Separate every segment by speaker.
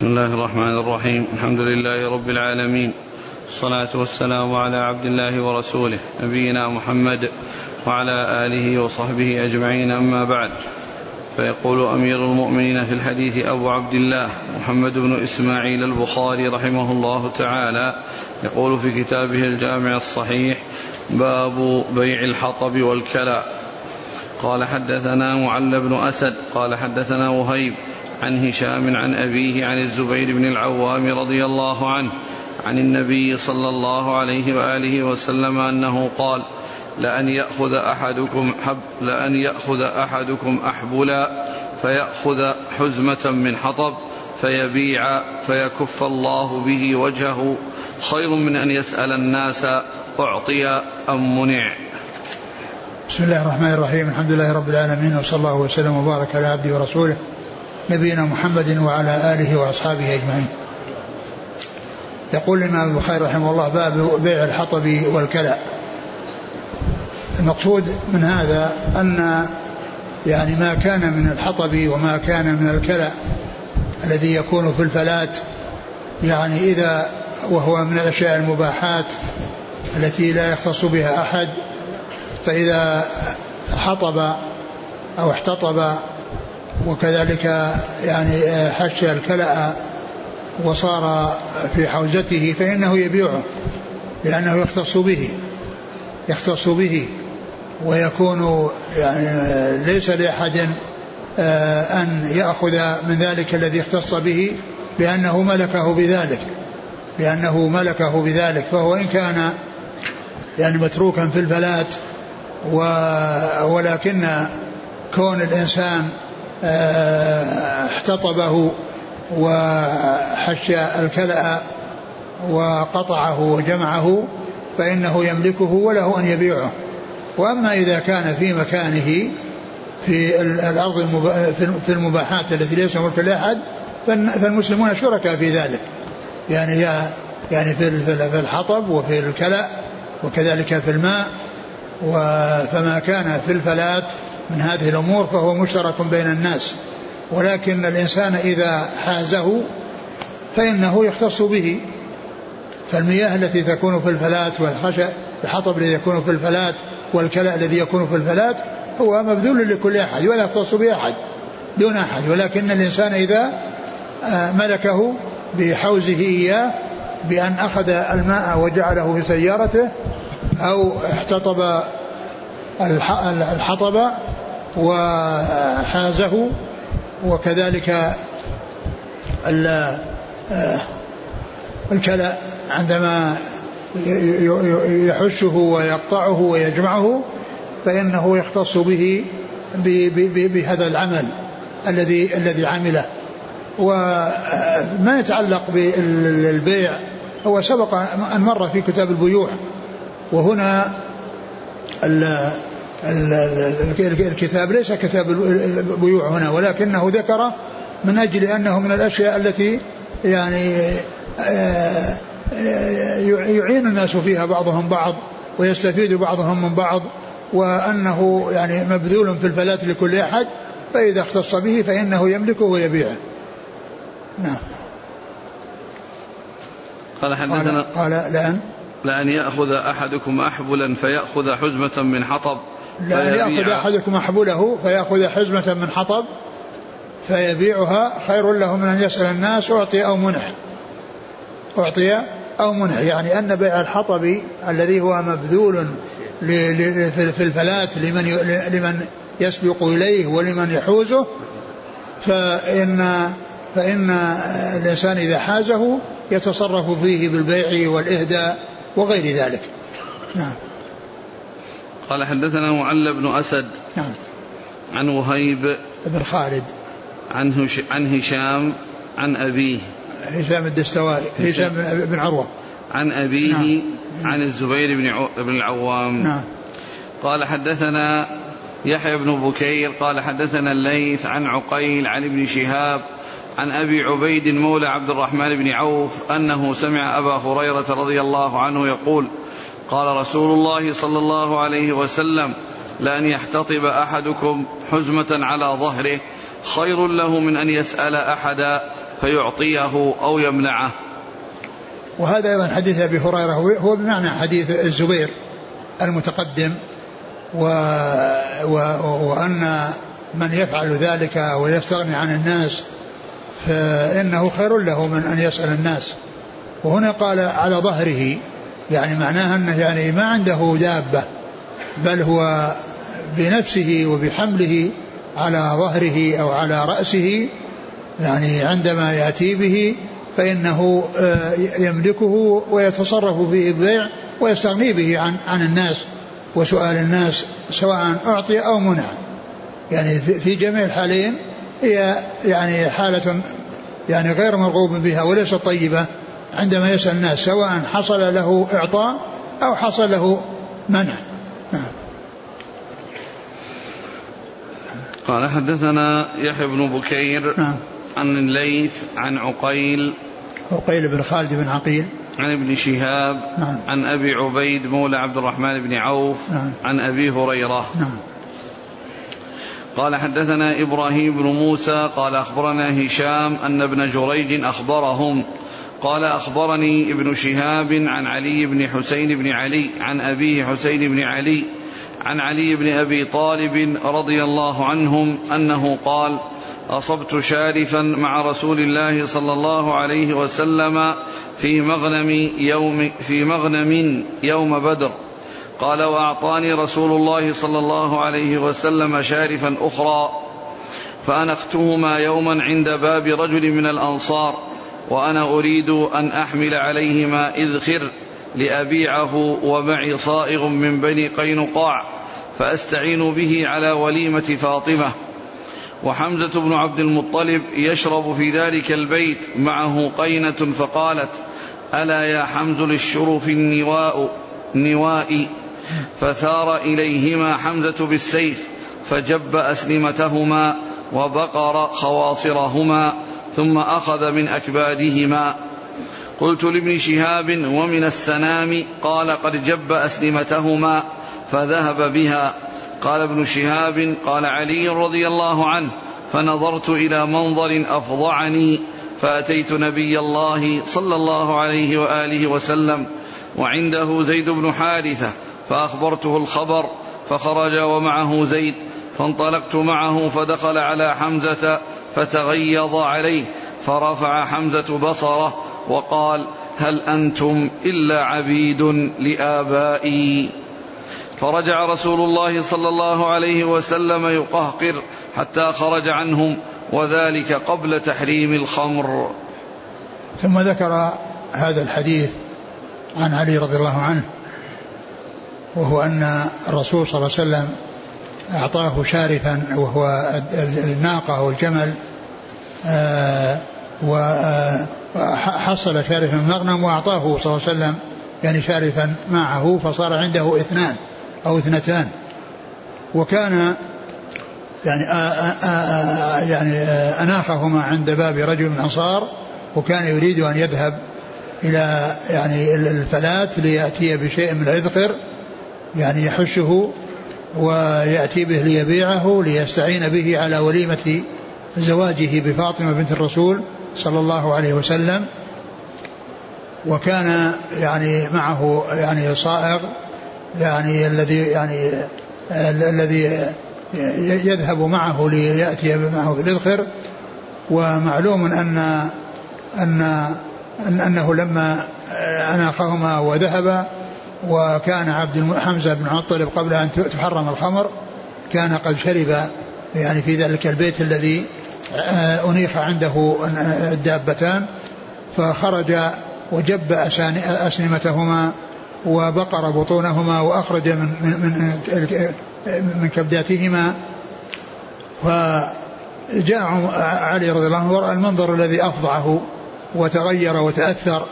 Speaker 1: بسم الله الرحمن الرحيم. الحمد لله رب العالمين. الصلاة والسلام على عبد الله ورسوله نبينا محمد وعلى آله وصحبه أجمعين. أما بعد فيقول أمير المؤمنين في الحديث أبو عبد الله محمد بن إسماعيل البخاري رحمه الله تعالى يقول في كتابه الجامع الصحيح باب بيع الحطب والكلى قال حدثنا معل بن أسد قال حدثنا وهيب عن هشام عن أبيه عن الزبير بن العوام رضي الله عنه عن النبي صلى الله عليه وآله وسلم أنه قال لأن يأخذ أحدكم حب لأن يأخذ أحدكم أحبلا فيأخذ حزمة من حطب فيبيع فيكف الله به وجهه خير من أن يسأل الناس أعطي أم منع؟
Speaker 2: بسم الله الرحمن الرحيم. الحمد لله رب العالمين وصلى الله وسلم وبارك على عبده ورسوله نبينا محمد وعلى آله وأصحابه أجمعين. يقول الإمام البخاري رحمه الله باب بيع الحطب والكلى. المقصود من هذا أن يعني ما كان من الحطب وما كان من الكلى الذي يكون في الفلات يعني إذا وهو من الأشياء المباحات التي لا يختص بها أحد فإذا حطب أو احتطب وكذلك يعني حش الكلأ وصار في حوزته فإنه يبيعه لأنه يختص به يختص به ويكون يعني ليس لأحد أن يأخذ من ذلك الذي اختص به لأنه ملكه بذلك لأنه ملكه بذلك فهو إن كان يعني متروكا في ولكن كون الإنسان احتطبه وحش الكلأ وقطعه وجمعه فإنه يملكه وله أن يبيعه. وأما إذا كان في مكانه في الأرض في المباحات التي ليس ملك لأحد فالمسلمون شركاء في ذلك. يعني يعني في الحطب وفي الكلأ وكذلك في الماء فما كان في الفلات من هذه الأمور فهو مشترك بين الناس. ولكن الإنسان إذا حازه فإنه يختص به. فالمياه التي تكون في الفلات والخشب الحطب الذي يكون في الفلات والكلى الذي يكون في الفلات هو مبذول لكل أحد ولا يختص به أحد دون أحد. ولكن الإنسان إذا ملكه بحوزه إياه بأن أخذ الماء وجعله في سيارته أو احتطب الحطب وحازه وكذلك الكلى عندما يحشه ويقطعه ويجمعه فإنه يختص به بهذا العمل الذي الذي عمله. وما يتعلق بالبيع هو سبق أن مر في كتاب البيوع وهنا الكتاب ليس كتاب البيوع هنا ولكنه ذكر من أجل أنه من الأشياء التي يعني يعين الناس فيها بعضهم بعض ويستفيد بعضهم من بعض وأنه يعني مبذول في الفلاة لكل أحد فإذا اختص به فإنه يملكه ويبيعه. نعم.
Speaker 1: قال حدثنا
Speaker 2: قال, قال لأن؟
Speaker 1: لأن يأخذ أحدكم أحبلا فيأخذ حزمة من حطب
Speaker 2: لأن يأخذ أحدكم أحبله فيأخذ حزمة من حطب؟ فيبيعها خير له من أن يسأل الناس أعطي أو منع. أعطي أو منع. يعني أن بيع الحطب الذي هو مبذول في الفلاة لمن لمن يسبق إليه ولمن يحوزه فإن فإن الإنسان إذا حازه يتصرف فيه بالبيع والإهداء وغير ذلك. نعم.
Speaker 1: قال حدثنا معل بن أسد
Speaker 2: نعم.
Speaker 1: عن وهيب
Speaker 2: بن خالد.
Speaker 1: عن هش عن هشام عن أبيه.
Speaker 2: هشام الدستوائي هشام بن عروة.
Speaker 1: عن أبيه نعم. عن الزبير بن عو... بن العوام.
Speaker 2: نعم.
Speaker 1: قال حدثنا يحيى بن بكير قال حدثنا الليث عن عقيل عن ابن شهاب عن أبي عبيد مولى عبد الرحمن بن عوف أنه سمع أبا هريرة رضي الله عنه يقول قال رسول الله صلى الله عليه وسلم لأن يحتطب أحدكم حزمة على ظهره خير له من أن يسأل أحدا فيعطيه أو يمنعه.
Speaker 2: وهذا أيضا حديث أبي هريرة هو بمعنى حديث الزبير المتقدم و و وأن من يفعل ذلك ويستغني عن الناس فإنه خير له من أن يسأل الناس. وهنا قال على ظهره يعني معناها أنه يعني ما عنده دابة بل هو بنفسه وبحمله على ظهره أو على رأسه يعني عندما يأتي به فإنه آه، يملكه ويتصرف فيه البيع ويستغني به عن عن الناس وسؤال الناس سواء أعطي أو منع. يعني في جميع الحالين هي يعني حالة يعني غير مرغوب بها وليست طيبة عندما يسأل الناس سواء حصل له إعطاء أو حصل له منع. نعم.
Speaker 1: قال حدثنا يحيى بن بكير
Speaker 2: نعم.
Speaker 1: عن الليث عن عقيل
Speaker 2: عقيل بن خالد بن عقيل.
Speaker 1: عن ابن شهاب
Speaker 2: نعم.
Speaker 1: عن أبي عبيد مولى عبد الرحمن بن عوف
Speaker 2: نعم.
Speaker 1: عن أبي هريرة.
Speaker 2: نعم.
Speaker 1: قال حدثنا إبراهيم بن موسى قال أخبرنا هشام أن ابن جريج أخبرهم. قال أخبرني ابن شهاب عن علي بن حسين بن علي عن أبيه حسين بن علي عن علي بن أبي طالب رضي الله عنهم أنه قال أصبت شارفا مع رسول الله صلى الله عليه وسلم في مغنم يوم في مغنم يوم بدر. قال وأعطاني رسول الله صلى الله عليه وسلم شارفا أخرى فأنختهما يوما عند باب رجل من الأنصار وأنا أريد أن أحمل عليهما اذخر لأبيعه ومعي صائغ من بني قينقاع فأستعين به على وليمة فاطمة. وحمزة بن عبد المطلب يشرب في ذلك البيت معه قينة فقالت ألا يا حمز للشرف النواء نواء فثار إليهما حمزة بالسيف فجب أسلمتهما وبقر خواصرهما ثم أخذ من أكبادهما. قلت لابن شهاب ومن السنام؟ قال قد جب أسلمتهما فذهب بها. قال ابن شهاب قال علي رضي الله عنه فنظرت إلى منظر افظعني فأتيت نبي الله صلى الله عليه وآله وسلم وعنده زيد بن حارثة فأخبرته الخبر فخرج ومعه زيد فانطلقت معه فدخل على حمزة فتغيظ عليه فرفع حمزة بصره وقال هل أنتم إلا عبيد لآبائي؟ فرجع رسول الله صلى الله عليه وسلم يقهقر حتى خرج عنهم وذلك قبل تحريم الخمر.
Speaker 2: ثم ذكر هذا الحديث عن علي رضي الله عنه. وهو أن الرسول صلى الله عليه وسلم أعطاه شارفا وهو الناقة والجمل آه، وحصل شارفا من مغنم وأعطاه صلى الله عليه وسلم يعني شارفا معه فصار عنده اثنان أو اثنتان. وكان يعني يعني أناخهما عند باب رجل من الأنصار وكان يريد أن يذهب إلى يعني الفلاة ليأتي بشيء من الإذخر يعني يحشه ويأتي به ليبيعه ليستعين به على وليمة زواجه بفاطمة بنت الرسول صلى الله عليه وسلم. وكان يعني معه يعني صائغ يعني الذي يعني الذي يذهب معه ليأتي معه بالإذخر. ومعلوم أن أن أنه لما أناخهما وذهب وكان عبد حمزة بن المطلب قبل أن تحرم الخمر كان قد شرب يعني في ذلك البيت الذي آه، أنيخ عنده الدابتان فخرج وجب أسنمتهما وبقر بطونهما وأخرج من من من كبداتهما. فجاء علي رضي الله عنه ورأى المنظر الذي أفضعه وتغير وتأثر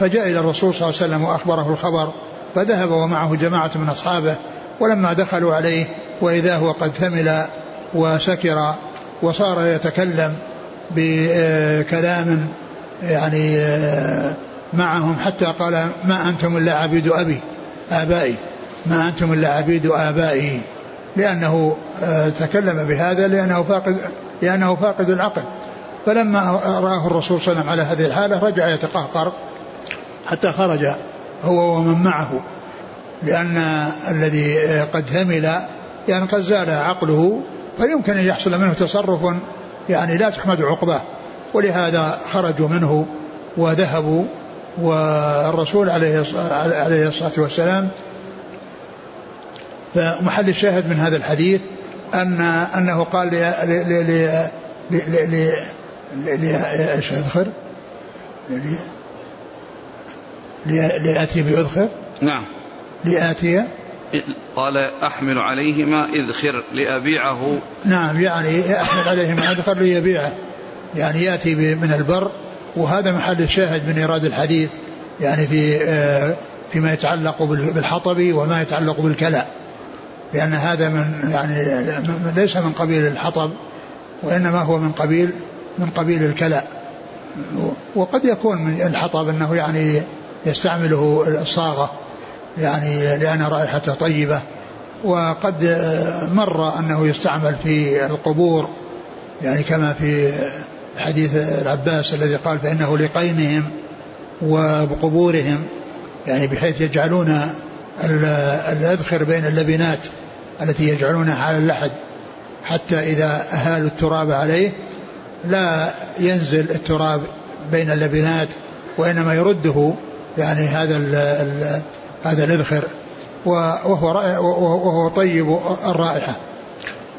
Speaker 2: فجاء إلى الرسول صلى الله عليه وسلم وأخبره الخبر فذهب ومعه جماعة من أصحابه ولما دخلوا عليه وإذا هو قد ثمل وسكر وصار يتكلم بكلام يعني معهم حتى قال ما أنتم إلا عبيد أبي آبائي ما أنتم إلا عبيد آبائي. لأنه تكلم بهذا لأنه فاقد لأنه فاقد العقل. فلما رآه الرسول صلى الله عليه وسلم على هذه الحالة رجع يتقهقر حتى خرج هو ومن معه لأن الذي قد همل يعني قد زال عقله فيمكن أن يحصل منه تصرف يعني لا تحمد عقباه ولهذا خرجوا منه وذهبوا والرسول عليه عليه الصلاة والسلام فمحل الشاهد من هذا الحديث أن أنه قال ل ل ل ل إيش اذخر؟ لآتي بأذخر
Speaker 1: نعم.
Speaker 2: لآتي
Speaker 1: قال أحمل عليهما إذخر لأبيعه.
Speaker 2: نعم يعني أحمل عليهما إذخر ليبيعه يعني يأتي من البر وهذا محل الشاهد من إيراد الحديث. يعني في آه، فيما يتعلق بالحطب وما يتعلق بالكلى. لأن هذا من يعني ليس من قبيل الحطب وإنما هو من قبيل من قبيل الكلى. وقد يكون من الحطب أنه يعني يستعمله الصاغة يعني لأن رائحته طيبة. وقد مر أنه يستعمل في القبور يعني كما في حديث العباس الذي قال فإنه لقينهم وقبورهم يعني بحيث يجعلون الأذخر بين اللبنات التي يجعلونها على اللحد حتى إذا أهالوا التراب عليه لا ينزل التراب بين اللبنات وإنما يرده يعني هذا ال ال هذا الإذخر وهو وهو طيب الرائحة.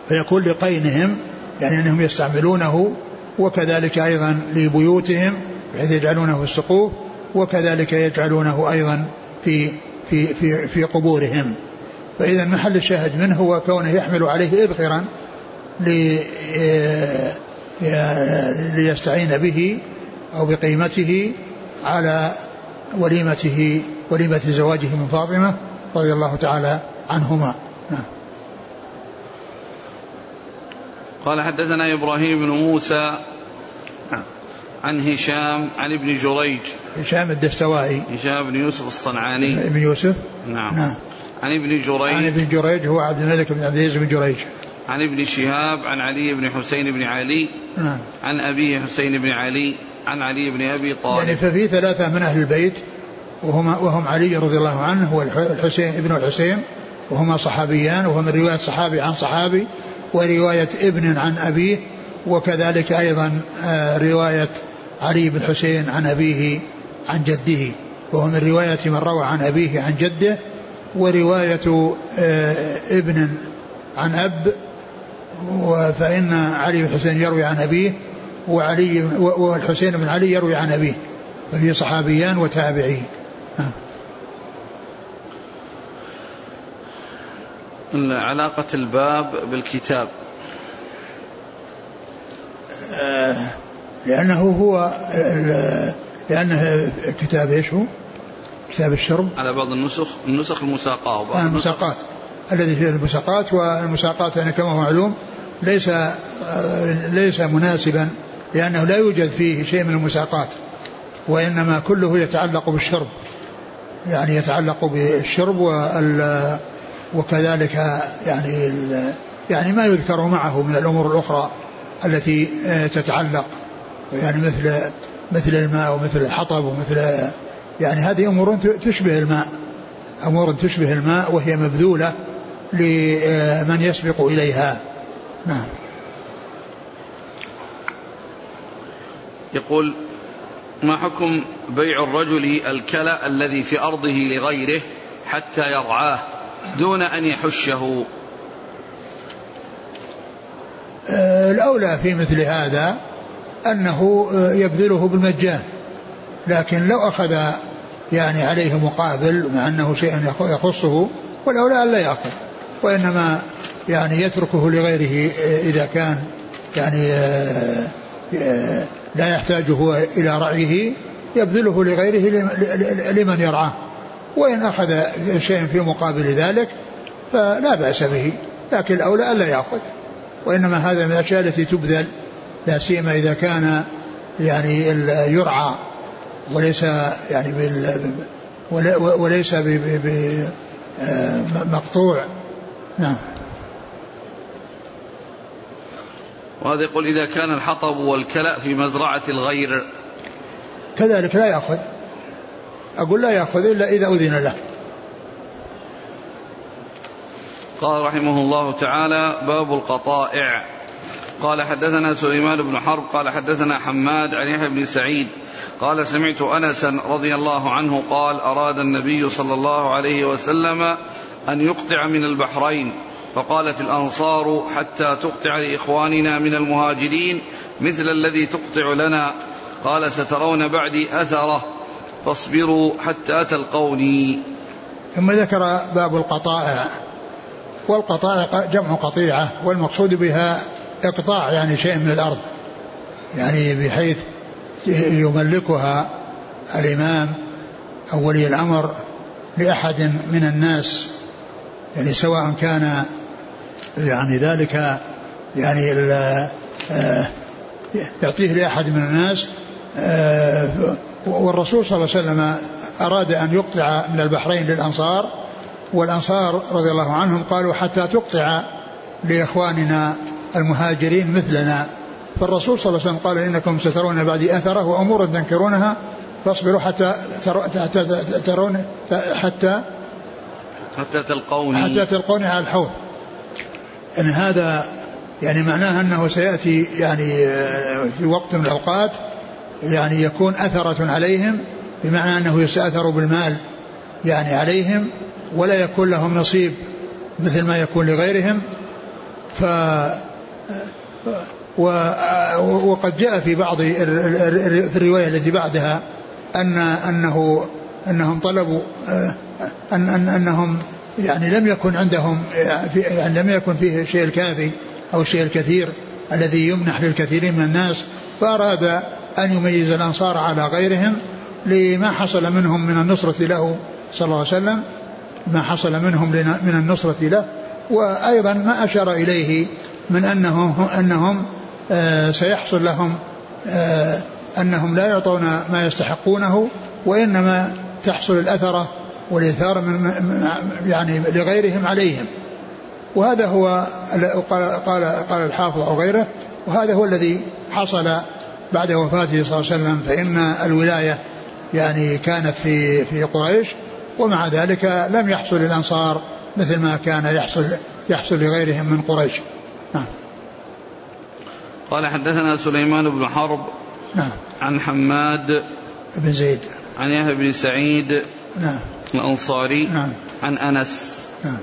Speaker 2: فيكون لقينهم يعني أنهم يستعملونه وكذلك أيضا لبيوتهم بحيث يجعلونه في السقوف وكذلك يجعلونه أيضا في في في في قبورهم. فإذا محل الشاهد منه هو كونه يحمل عليه إذخرا ليستعين به أو بقيمته على وليمته وليمة زواجه من فاطمة رضي الله تعالى عنهما. نعم.
Speaker 1: قال حدثنا إبراهيم بن موسى نعم. عن هشام عن ابن جريج.
Speaker 2: هشام الدستوائي.
Speaker 1: هشام بن يوسف الصنعاني.
Speaker 2: ابن يوسف.
Speaker 1: نعم, نعم. عن ابن جريج.
Speaker 2: عن ابن جريج هو عبد الملك بن عبد العزيز بن جريج.
Speaker 1: عن ابن شهاب عن علي بن حسين بن علي.
Speaker 2: نعم.
Speaker 1: عن أبيه حسين بن علي. عن علي بن أبي طالب.
Speaker 2: يعني ففي ثلاثة من أهل البيت وهم, وهم علي رضي الله عنه والحسين ابن الحسين وهما صحابيان وهو من رواية صحابي عن صحابي ورواية ابن عن أبيه وكذلك أيضا آه، رواية علي بن حسين عن أبيه عن جده. وهو من رواية من روى عن أبيه عن جده ورواية آه، ابن عن أب فإن علي بن حسين يروي عن أبيه وعلي والحسين بن علي يروي عن أبيه. ففي صحابيان وتابعي.
Speaker 1: علاقة الباب بالكتاب.
Speaker 2: آه، لأنه هو لأنه كتاب إيش هو؟ كتاب الشرب.
Speaker 1: على بعض النسخ النسخ المساقات
Speaker 2: آه المساقات. الذي فيه المساقات والمساقات يعني كما هو معلوم ليس ليس مناسبا لأنه لا يوجد فيه شيء من المساقات وإنما كله يتعلق بالشرب يعني يتعلق بالشرب وال وكذلك يعني يعني ما يذكر معه من الأمور الأخرى التي تتعلق يعني مثل مثل الماء ومثل الحطب ومثل يعني هذه أمور تشبه الماء أمور تشبه الماء وهي مبذولة لمن يسبق إليها. نعم.
Speaker 1: يقول ما حكم بيع الرجل الكلى الذي في أرضه لغيره حتى يرعاه دون أن يحشه؟
Speaker 2: آه، الأولى في مثل هذا أنه آه، يبذله بالمجان لكن لو أخذ يعني عليه مقابل مع أنه شيء يخصه والأولى أن لا يأخذ وإنما يعني يتركه لغيره آه، إذا كان يعني لا يحتاج هو إلى رعيه يبذله لغيره لمن يرعاه. وإن أخذ شيء في مقابل ذلك فلا بأس به لكن الأولى ألا يأخذ. وإنما هذا من الأشياء التي تبذل لا سيما إذا كان يعني يرعى وليس يعني بال وليس بمقطوع نعم.
Speaker 1: وهذا يقول إذا كان الحطب والكلأ في مزرعة الغير.
Speaker 2: كذلك لا يأخذ. أقول لا يأخذ إلا إذا أذن له.
Speaker 1: قال رحمه الله تعالى باب القطائع. قال حدثنا سليمان بن حرب قال حدثنا حماد عن يحيى بن سعيد قال سمعت انسا رضي الله عنه قال أراد النبي صلى الله عليه وسلم أن يقطع من البحرين. فقالت الأنصار حتى تقطع لإخواننا من المهاجرين مثل الذي تقطع لنا. قال سترون بعدي أثره. فاصبروا حتى تلقوني.
Speaker 2: ثم ذكر باب القطائع. والقطائع جمع قطيعة والمقصود بها إقطاع يعني شيء من الأرض. يعني بحيث يملكها الإمام أو ولي الأمر لأحد من الناس. يعني سواء كان يعني ذلك يعني آه، يعطيه لأحد من الناس آه، والرسول صلى الله عليه وسلم أراد أن يقطع من البحرين للأنصار والأنصار رضي الله عنهم قالوا حتى تقطع لإخواننا المهاجرين مثلنا. فالرسول صلى الله عليه وسلم قال إنكم سترون بعدي أثرة وامور تنكرونها فاصبروا حتى ترون حتى
Speaker 1: حتى تلقوني.
Speaker 2: حتى تلقوني على الحوض. يعني هذا يعني معناه أنه سيأتي يعني في وقت من الأوقات يعني يكون أثرة عليهم بمعنى أنه يستأثر بالمال يعني عليهم ولا يكون لهم نصيب مثل ما يكون لغيرهم. ف وقد جاء في بعض في الرواية التي بعدها أن أنه أنهم طلبوا أن أن أنهم يعني لم يكن عندهم يعني لم يكن فيه الشيء الكافي أو الشيء الكثير الذي يمنح للكثيرين من الناس فأراد أن يميز الأنصار على غيرهم لما حصل منهم من النصرة له صلى الله عليه وسلم ما حصل منهم من النصرة له. وأيضا ما أشار إليه من أنه أنهم آه، سيحصل لهم آه، أنهم لا يعطون ما يستحقونه وإنما تحصل الأثرة والإثارة من يعني لغيرهم عليهم. وهذا هو قال قال قال الحافظ أو غيره وهذا هو الذي حصل بعد وفاته صلى الله عليه وسلم فإن الولاية يعني كانت في في قريش ومع ذلك لم يحصل الأنصار مثل ما كان يحصل يحصل لغيرهم من قريش. نعم.
Speaker 1: قال حدثنا سليمان بن حرب
Speaker 2: نعم.
Speaker 1: عن حماد
Speaker 2: بن زيد.
Speaker 1: عن يحيى بن سعيد
Speaker 2: نعم.
Speaker 1: الأنصاري
Speaker 2: نعم.
Speaker 1: عن أنس.
Speaker 2: نعم.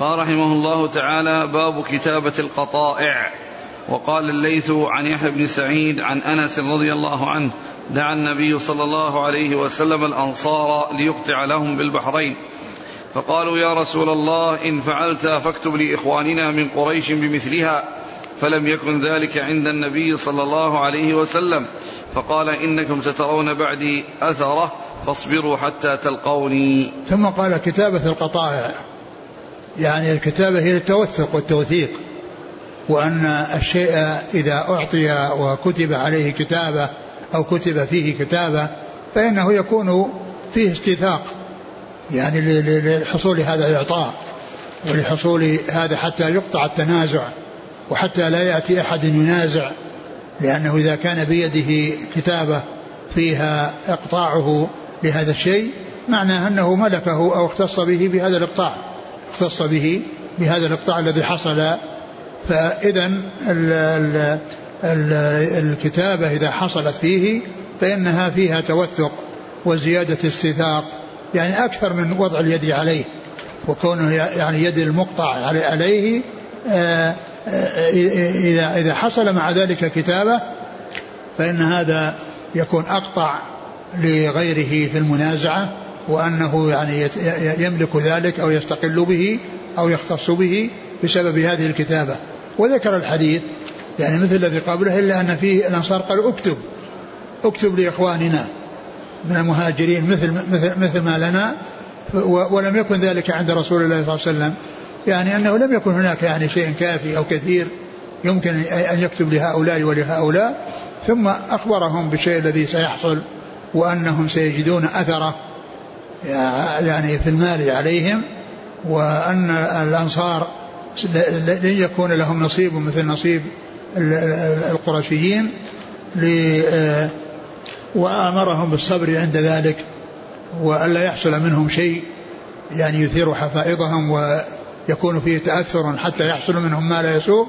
Speaker 1: قال رحمه الله تعالى باب كتابة القطائع. وقال الليث عن يحيى بن سعيد عن أنس رضي الله عنه دعا النبي صلى الله عليه وسلم الأنصار ليقطع لهم بالبحرين. فقالوا يا رسول الله إن فعلت فاكتب لإخواننا من قريش بمثلها فلم يكن ذلك عند النبي صلى الله عليه وسلم. فقال إنكم سترون بعدي أثرة فاصبروا حتى تلقوني.
Speaker 2: ثم قال كتابة القطائع يعني الكتابة هي التوثق والتوثيق. وأن الشيء إذا أعطي وكتب عليه كتابة أو كتب فيه كتابة فإنه يكون فيه استيثاق. يعني لحصول هذا الإعطاء ولحصول هذا حتى يقطع التنازع وحتى لا يأتي أحد ينازع. لأنه إذا كان بيده كتابة فيها إقطاعه لهذا الشيء معناه أنه ملكه أو اختص به بهذا الإقطاع. اختص به بهذا الإقطاع الذي حصل. فإذا الكتابة إذا حصلت فيه فإنها فيها توثق وزيادة استيثاق يعني أكثر من وضع اليد عليه وكونه يعني يد المقطع عليه آه، إذا إذا حصل مع ذلك كتابة فإن هذا يكون أقطع لغيره في المنازعة وأنه يعني يملك ذلك أو يستقل به أو يختص به بسبب هذه الكتابة. وذكر الحديث يعني مثل الذي قبله إلا أن فيه الأنصار قالوا اكتب اكتب لإخواننا من المهاجرين مثل مثل مثل ما لنا ولم يكن ذلك عند رسول الله صلى الله عليه وسلم. يعني أنه لم يكن هناك يعني شيء كافي أو كثير يمكن أن يكتب لهؤلاء ولهؤلاء ثم أخبرهم بالشيء الذي سيحصل وأنهم سيجدون أثره يعني في المال عليهم وأن الأنصار لن يكون لهم نصيب مثل نصيب القرشيين وأمرهم بالصبر عند ذلك وألا يحصل منهم شيء يعني يثير حفائظهم ويكون فيه تأثر حتى يحصل منهم ما لا يسوء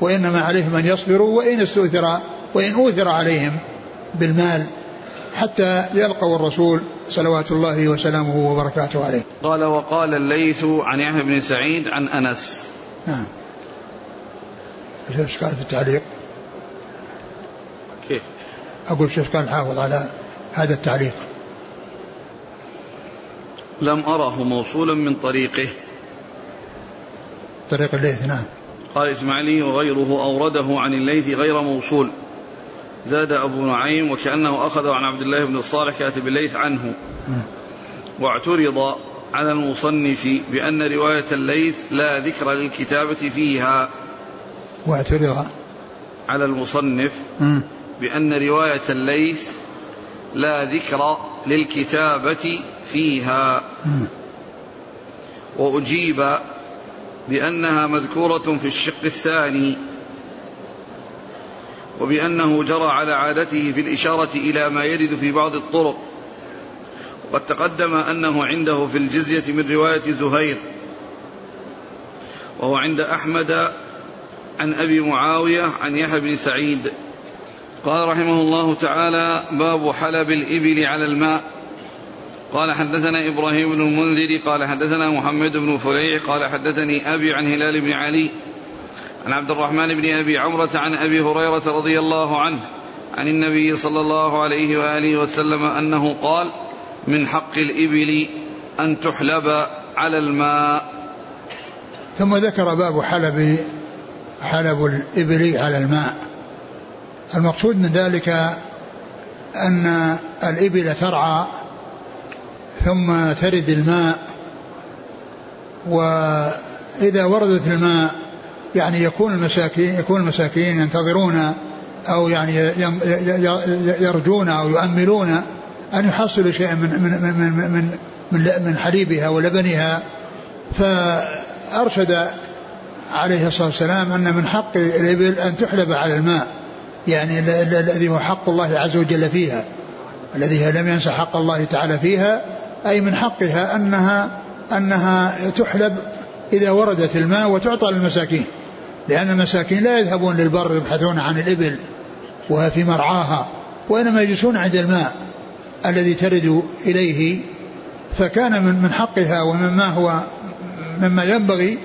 Speaker 2: وإنما عليهم أن يصبروا وإن استؤثر وإن أوثر عليهم بالمال حتى يلقوا الرسول صلوات الله وسلامه وبركاته عليه.
Speaker 1: قال وقال الليث عن يحيى بن سعيد عن أنس. نعم.
Speaker 2: إيش قال في التعليق؟
Speaker 1: كيف؟
Speaker 2: أقول شيخ قال حافظ على هذا التعليق.
Speaker 1: لم أره موصولا من طريقه.
Speaker 2: طريق الليث نعم.
Speaker 1: قال إسماعيلي وغيره أورده عن الليث غير موصول. زاد أبو نعيم وكأنه أخذه عن عبد الله بن الصالح كاتب الليث عنه. واعترض على المصنف بأن رواية الليث لا ذكر للكتابة فيها.
Speaker 2: واعترض.
Speaker 1: على المصنف بأن رواية الليث لا ذكر للكتابة فيها. وأجيب بأنها مذكورة في الشق الثاني وبأنه جرى على عادته في الإشارة إلى ما يرد في بعض الطرق وقد تقدم أنه عنده في الجزية من رواية زهير وهو عند أحمد عن أبي معاوية عن يحيى بن سعيد. قال رحمه الله تعالى باب حلب الإبل على الماء. قال حدثنا إبراهيم بن المنذر قال حدثنا محمد بن فريع قال حدثني أبي عن هلال بن علي عن عبد الرحمن بن أبي عمرة عن أبي هريرة رضي الله عنه عن النبي صلى الله عليه وآله وسلم أنه قال من حق الإبل أن تحلب على الماء.
Speaker 2: ثم ذكر باب حلب حلب الإبل على الماء. المقصود من ذلك أن الإبل ترعى ثم ترد الماء وإذا وردت الماء يعني يكون المساكين يكون المساكين ينتظرون أو يعني يرجون أو يؤملون أن يحصلوا شيئا من من من من من, من حليبها ولبنها. فأرشد عليه الصلاة والسلام أن من حق الإبل أن تحلب على الماء يعني الذي هو حق الله عز وجل فيها الذي لم ينسى حق الله تعالى فيها أي من حقها أنها أنها تحلب إذا وردت الماء وتعطى للمساكين. لأن المساكين لا يذهبون للبر يبحثون عن الإبل وهي في مرعاها وإنما يجلسون عند الماء الذي ترد إليه. فكان من من حقها ومما هو مما ينبغي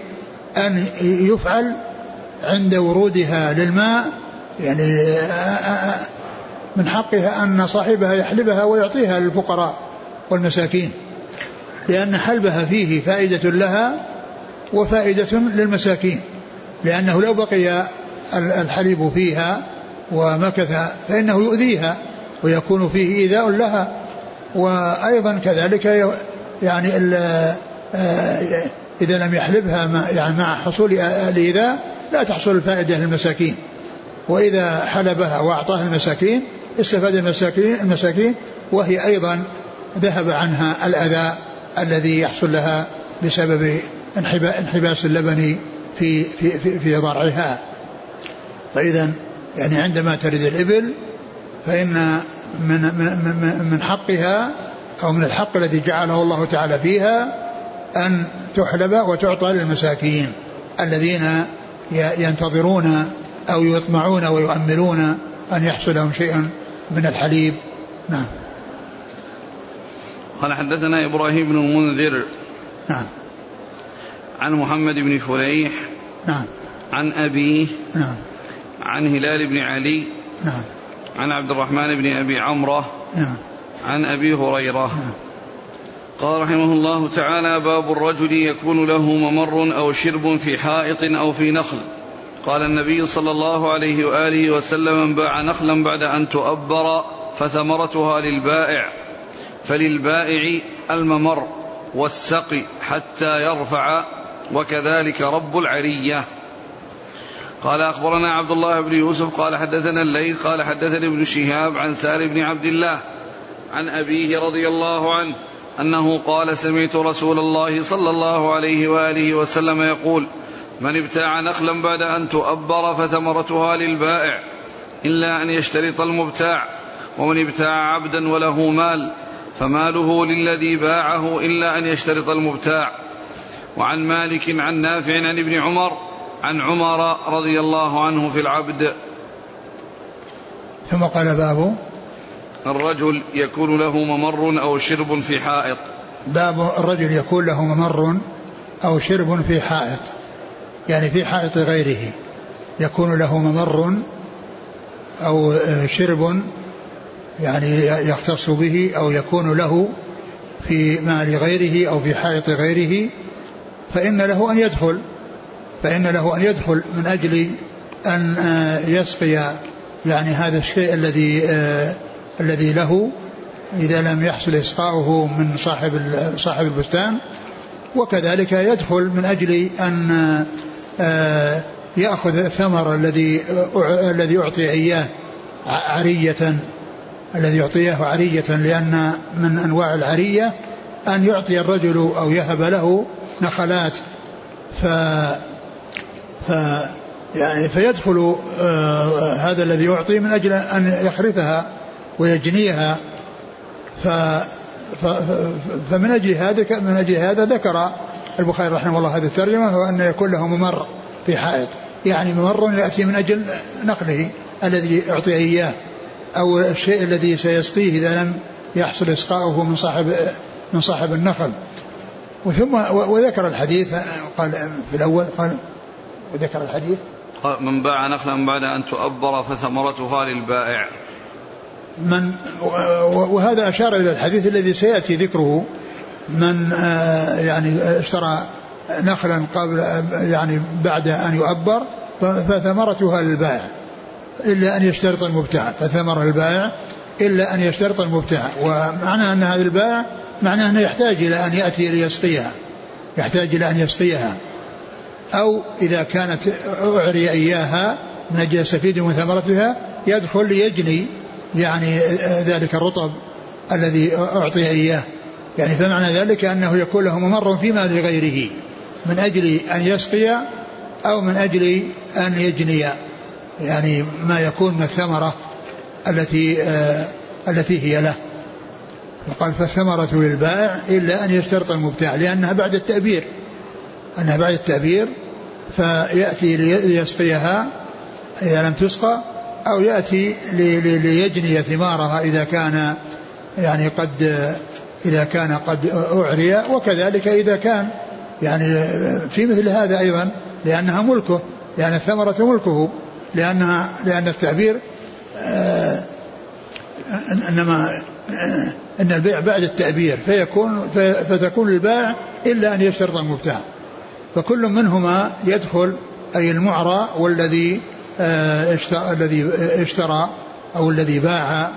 Speaker 2: أن يفعل عند ورودها للماء. يعني من حقها أن صاحبها يحلبها ويعطيها للفقراء. والمساكين لأن حلبها فيه فائدة لها وفائدة للمساكين لأنه لو بقي الحليب فيها ومكث فإنه يؤذيها ويكون فيه إيذاء لها وأيضا كذلك يعني آه، إذا لم يحلبها يعني مع حصول الإيذاء لا تحصل الفائدة للمساكين. وإذا حلبها وأعطاها المساكين استفاد المساكين المساكين وهي أيضا ذهب عنها الأذى الذي يحصل لها بسبب انحباس اللبن في في في, في ضرعها. فإذا يعني عندما ترد الإبل فإن من من من حقها أو من الحق الذي جعله الله تعالى فيها أن تحلب وتعطى للمساكين الذين ينتظرون أو يطمعون ويؤملون أن يحصل لهم شيء من الحليب. نعم.
Speaker 1: قال حدثنا إبراهيم بن المنذر
Speaker 2: نعم.
Speaker 1: عن محمد بن فليح
Speaker 2: نعم.
Speaker 1: عن أبيه
Speaker 2: نعم.
Speaker 1: عن هلال بن علي
Speaker 2: نعم.
Speaker 1: عن عبد الرحمن بن أبي عمرة
Speaker 2: نعم.
Speaker 1: عن أبي هريرة نعم. قال رحمه الله تعالى باب الرجل يكون له ممر أو شرب في حائط أو في نخل. قال النبي صلى الله عليه وآله وسلم من باع نخلا بعد أن تؤبر فثمرتها للبائع. فللبائع الممر والسقي حتى يرفع وكذلك رب العرية. قال أخبرنا عبد الله بن يوسف قال حدثنا الليل قال حدثني ابن شهاب عن سار بن عبد الله عن أبيه رضي الله عنه أنه قال سمعت رسول الله صلى الله عليه وآله وسلم يقول من ابتاع نخلا بعد أن تؤبر فثمرتها للبائع إلا أن يشترط المبتاع ومن ابتاع عبدا وله مال فماله للذي باعه إلا أن يشترط المبتاع. وعن مالك عن نافع عن ابن عمر عن عمر رضي الله عنه في العبد.
Speaker 2: ثم قال باب.
Speaker 1: الرجل يكون له ممر أو شرب في حائط.
Speaker 2: باب الرجل يكون له ممر أو شرب في حائط يعني في حائط غيره. يكون له ممر أو شرب يعني يختص به أو يكون له في مال غيره أو في حائط غيره فإن له أن يدخل فإن له أن يدخل من أجل أن يسقي يعني هذا الشيء الذي الذي له إذا لم يحصل إسقاؤه من صاحب صاحب البستان وكذلك يدخل من أجل أن آه، يأخذ الثمر الذي الذي أعطي إياه عرية الذي يعطيه عرية لأن من أنواع العرية أن يعطي الرجل أو يهب له نخلات. ف ف يعني فيدخل آه هذا الذي يعطي من أجل أن يخرفها ويجنيها. ف فمن أجل هذا من أجل هذا ذكر البخاري رحمه الله هذه الترجمة هو أن يكون له ممر في حائط. يعني ممر يأتي من أجل نقله الذي أعطي إياه. أو الشيء الذي سيسقيه إذا لم يحصل إسقاؤه من صاحب من صاحب النخل. وثم وذكر الحديث قال في الأول قال وذكر الحديث.
Speaker 1: من باع نخلا بعد أن تؤبر فثمرتها للبائع.
Speaker 2: من وهذا أشار إلى الحديث الذي سيأتي ذكره. من آه، يعني اشترى نخلا قبل يعني بعد أن يؤبر فثمرتها للبائع. إلا أن يشترط المبتاع فثمر البائع إلا أن يشترط المبتاع. ومعنى أن هذا البائع معناه أنه يحتاج إلى أن يأتي ليسقيها يحتاج إلى أن يسقيها. أو إذا كانت أعري إياها من أجل يستفيد من ثمرتها يدخل ليجني يعني ذلك الرطب الذي أعطي إياه. يعني فمعنى ذلك أنه يكون له ممر فيما لغيره من أجل أن يسقي أو من أجل أن يجني. يعني ما يكون من الثمرة التي آه التي هي له. وقال فالثمرة للبائع إلا أن يشترط المبتاع لأنها بعد التأبير. أنها بعد التأبير فيأتي ليسقيها إذا لم تسقى أو يأتي ليجني ثمارها إذا كان يعني قد إذا كان قد أعري وكذلك إذا كان يعني في مثل هذا أيضا لأنها ملكه لأن الثمرة ملكه. لأنها لأن التعبير آه، إنما آه، أن البيع بعد التعبير فيكون فتكون البائع إلا أن يشترط المبتاع. فكل منهما يدخل أي المعرى والذي آه، الذي اشترى أو الذي باع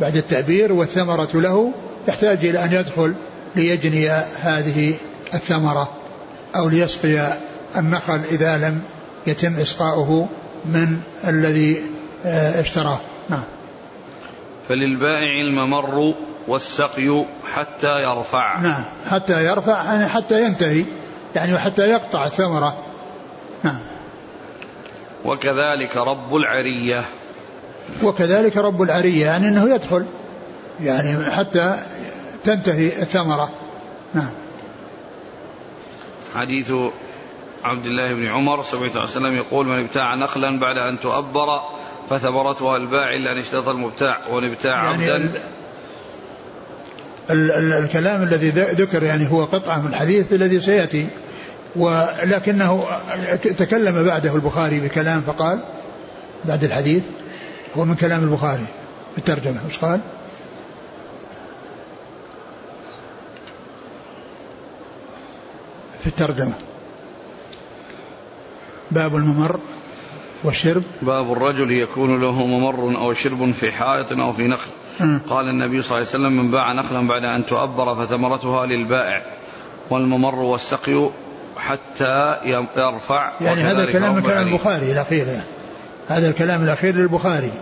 Speaker 2: بعد التعبير والثمرة له يحتاج إلى أن يدخل ليجني هذه الثمرة أو ليسقي النخل إذا لم يتم إسقاؤه. من الذي آه، اشتراه. نعم.
Speaker 1: فللبائع الممر والسقي حتى يرفع.
Speaker 2: نعم. حتى يرفع يعني حتى ينتهي يعني حتى يقطع الثمرة. نعم.
Speaker 1: وكذلك رب العرية.
Speaker 2: وكذلك رب العرية يعني أنه يدخل يعني حتى تنتهي الثمرة. نعم.
Speaker 1: حديث عبد الله بن عمر سمعت عليه وسلم يقول من ابتاع نخلا بعد أن تؤبر فثمرتها الباع إلا أن اشترط المبتاع ومن ابتاع يعني عبدا
Speaker 2: ال ال الكلام الذي ذكر يعني هو قطعة من الحديث الذي سيأتي ولكنه تكلم بعده البخاري بكلام فقال بعد الحديث هو من كلام البخاري في الترجمة إيش قال؟ في الترجمة باب الممر والشرب.
Speaker 1: باب الرجل يكون له ممر أو شرب في حائط أو في نخل. قال النبي صلى الله عليه وسلم من باع نخلا بعد أن تؤبر فثمرتها للبائع. والممر والسقي حتى يرفع.
Speaker 2: يعني هذا الكلام من كلام البخاري الأخير. يعني. هذا الكلام الأخير للبخاري.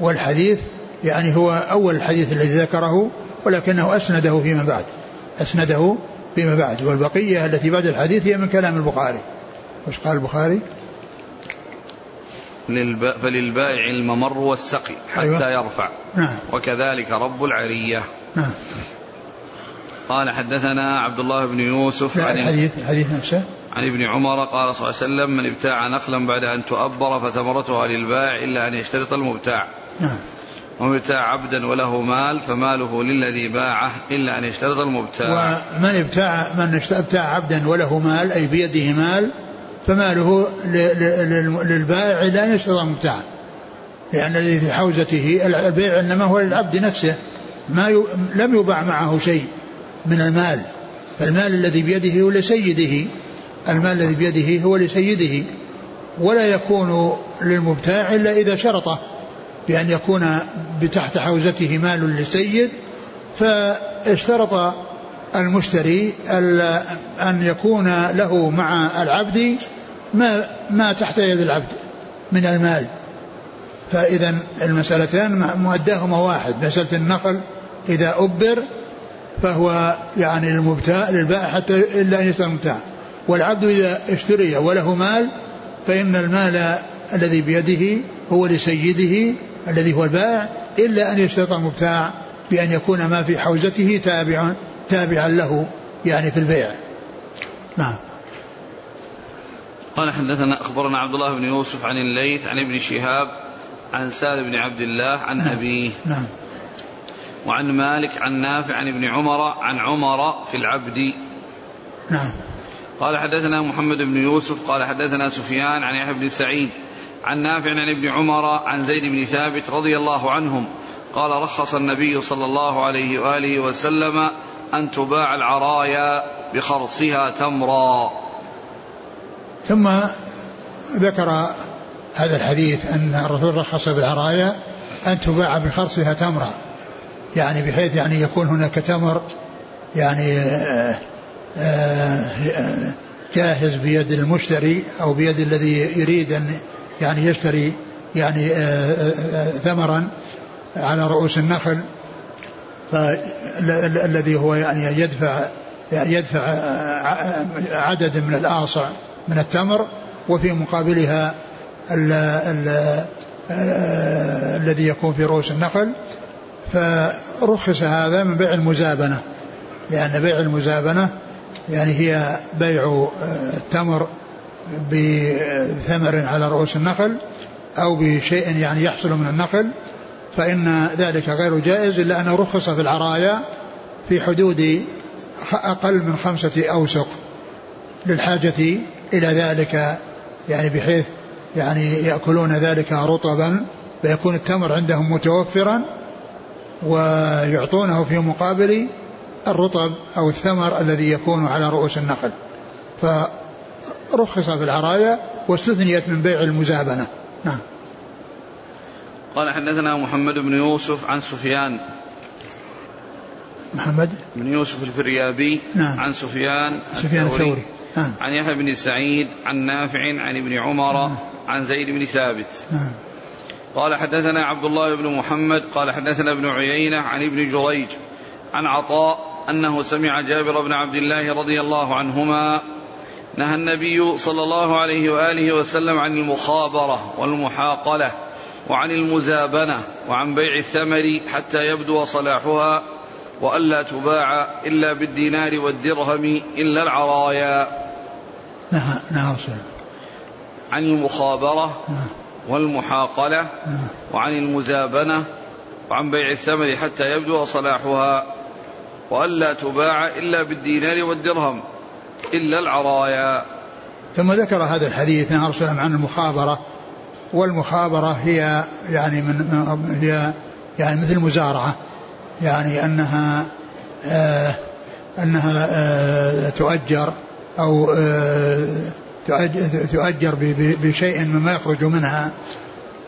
Speaker 2: والحديث يعني هو أول الحديث الذي ذكره ولكنه أسنده فيما بعد. أسنده فيما بعد. والبقية التي بعد الحديث هي من كلام البخاري. وش قال البخاري؟
Speaker 1: للب... فللبائع الممر والسقي حتى أيوة. يرفع.
Speaker 2: نعم.
Speaker 1: وكذلك رب العرية.
Speaker 2: نعم.
Speaker 1: قال حدثنا عبد الله بن يوسف
Speaker 2: عن الحديث الحديث نفسه.
Speaker 1: عن ابن عمر قال صلى الله عليه وسلم من ابتاع نخلا بعد أن تؤبر فثمرتها للبائع إلا أن يشترط المبتاع.
Speaker 2: نعم.
Speaker 1: ومن ابتاع عبدا وله مال فماله للذي باعه إلا أن يشترط المبتاع.
Speaker 2: ومن ابتاع من ابتاع عبدا وله مال أي بيده مال فماله للبائع أن يشترط المبتاع لأن الذي في حوزته البيع إنما هو للعبد نفسه. ما ي... لم يباع معه شيء من المال. فالمال الذي بيده هو لسيده. المال الذي بيده هو لسيده. ولا يكون للمبتاع إلا إذا شرطه. بأن يكون بتحت حوزته مال للسيد فاشترط المشتري أن يكون له مع العبد ما ما تحت يد العبد من المال. فإذا المسألتان مؤداهما واحد. مسألة النقل إذا أبر فهو يعني المبتاع للبائع حتى إلا أن يشتري المبتاع والعبد إذا اشتري وله مال فإن المال الذي بيده هو لسيده الذي هو البائع إلا أن يشترط المبتاع بأن يكون ما في حوزته تابعا تابعا له يعني في البيع. نعم.
Speaker 1: قال حدثنا أخبرنا عبد الله بن يوسف عن الليث عن ابن شهاب عن سالم بن عبد الله عن
Speaker 2: نعم.
Speaker 1: أبيه.
Speaker 2: نعم.
Speaker 1: وعن مالك عن نافع عن ابن عمر عن عمر في العبد.
Speaker 2: نعم.
Speaker 1: قال حدثنا محمد بن يوسف قال حدثنا سفيان عن يحيى بن سعيد عن نافع عن ابن عمر عن زيد بن ثابت رضي الله عنهم. قال رخص النبي صلى الله عليه وآله وسلم أن تباع العرايا بخرصها تمرا.
Speaker 2: ثم ذكر هذا الحديث أن الرسول رخص بالعرايا أن تباع بخرصها تمرا يعني بحيث يعني يكون هناك تمر يعني آه، آه، جاهز بيد المشتري أو بيد الذي يريد أن يعني يشتري يعني آه، ثمرا على رؤوس النخل. فالذي هو يعني يدفع يعني يدفع عدد من الآصع من التمر وفي مقابلها ال ال الذي يكون في رؤوس النخل. فرخص هذا من بيع المزابنة لأن بيع المزابنة يعني هي بيع التمر بثمر على رؤوس النخل أو بشيء يعني يحصل من النخل. فإن ذلك غير جائز إلا أنه رخص في العرايا في حدود أقل من خمسة أوسق للحاجة إلى ذلك يعني بحيث يعني يأكلون ذلك رطبا فيكون التمر عندهم متوفرا ويعطونه في مقابل الرطب أو الثمر الذي يكون على رؤوس النخل. فرخص في العرايا واستثنيت من بيع المزابنة. نعم.
Speaker 1: قال حدثنا محمد بن يوسف عن سفيان.
Speaker 2: محمد؟
Speaker 1: بن يوسف الفريابي
Speaker 2: نعم.
Speaker 1: عن سفيان
Speaker 2: سفيان الثوري. نعم.
Speaker 1: عن يحيى بن سعيد عن نافع عن ابن عمر نعم. عن زيد بن ثابت.
Speaker 2: نعم.
Speaker 1: قال حدثنا عبد الله بن محمد قال حدثنا ابن عيينة عن ابن جريج عن عطاء أنه سمع جابر بن عبد الله رضي الله عنهما نهى النبي صلى الله عليه وآله وسلم عن المخابرة والمحاقلة وعن المزابنة وعن بيع الثمر حتى يبدو صلاحها وألا تباع إلا بالدينار والدرهم إلا العرايا.
Speaker 2: نعم نعم
Speaker 1: عن المخابرة
Speaker 2: نعم.
Speaker 1: والمحاقلة
Speaker 2: نعم.
Speaker 1: وعن المزابنة وعن بيع الثمر حتى يبدو صلاحها وألا تباع إلا بالدينار والدرهم إلا العرايا
Speaker 2: ثم ذكر هذا الحديث عن رسول عن المخابرة والمخابرة هي يعني من هي يعني مثل المزارعة يعني أنها آه أنها آه تؤجر أو آه تؤجر بشيء مما يخرج منها.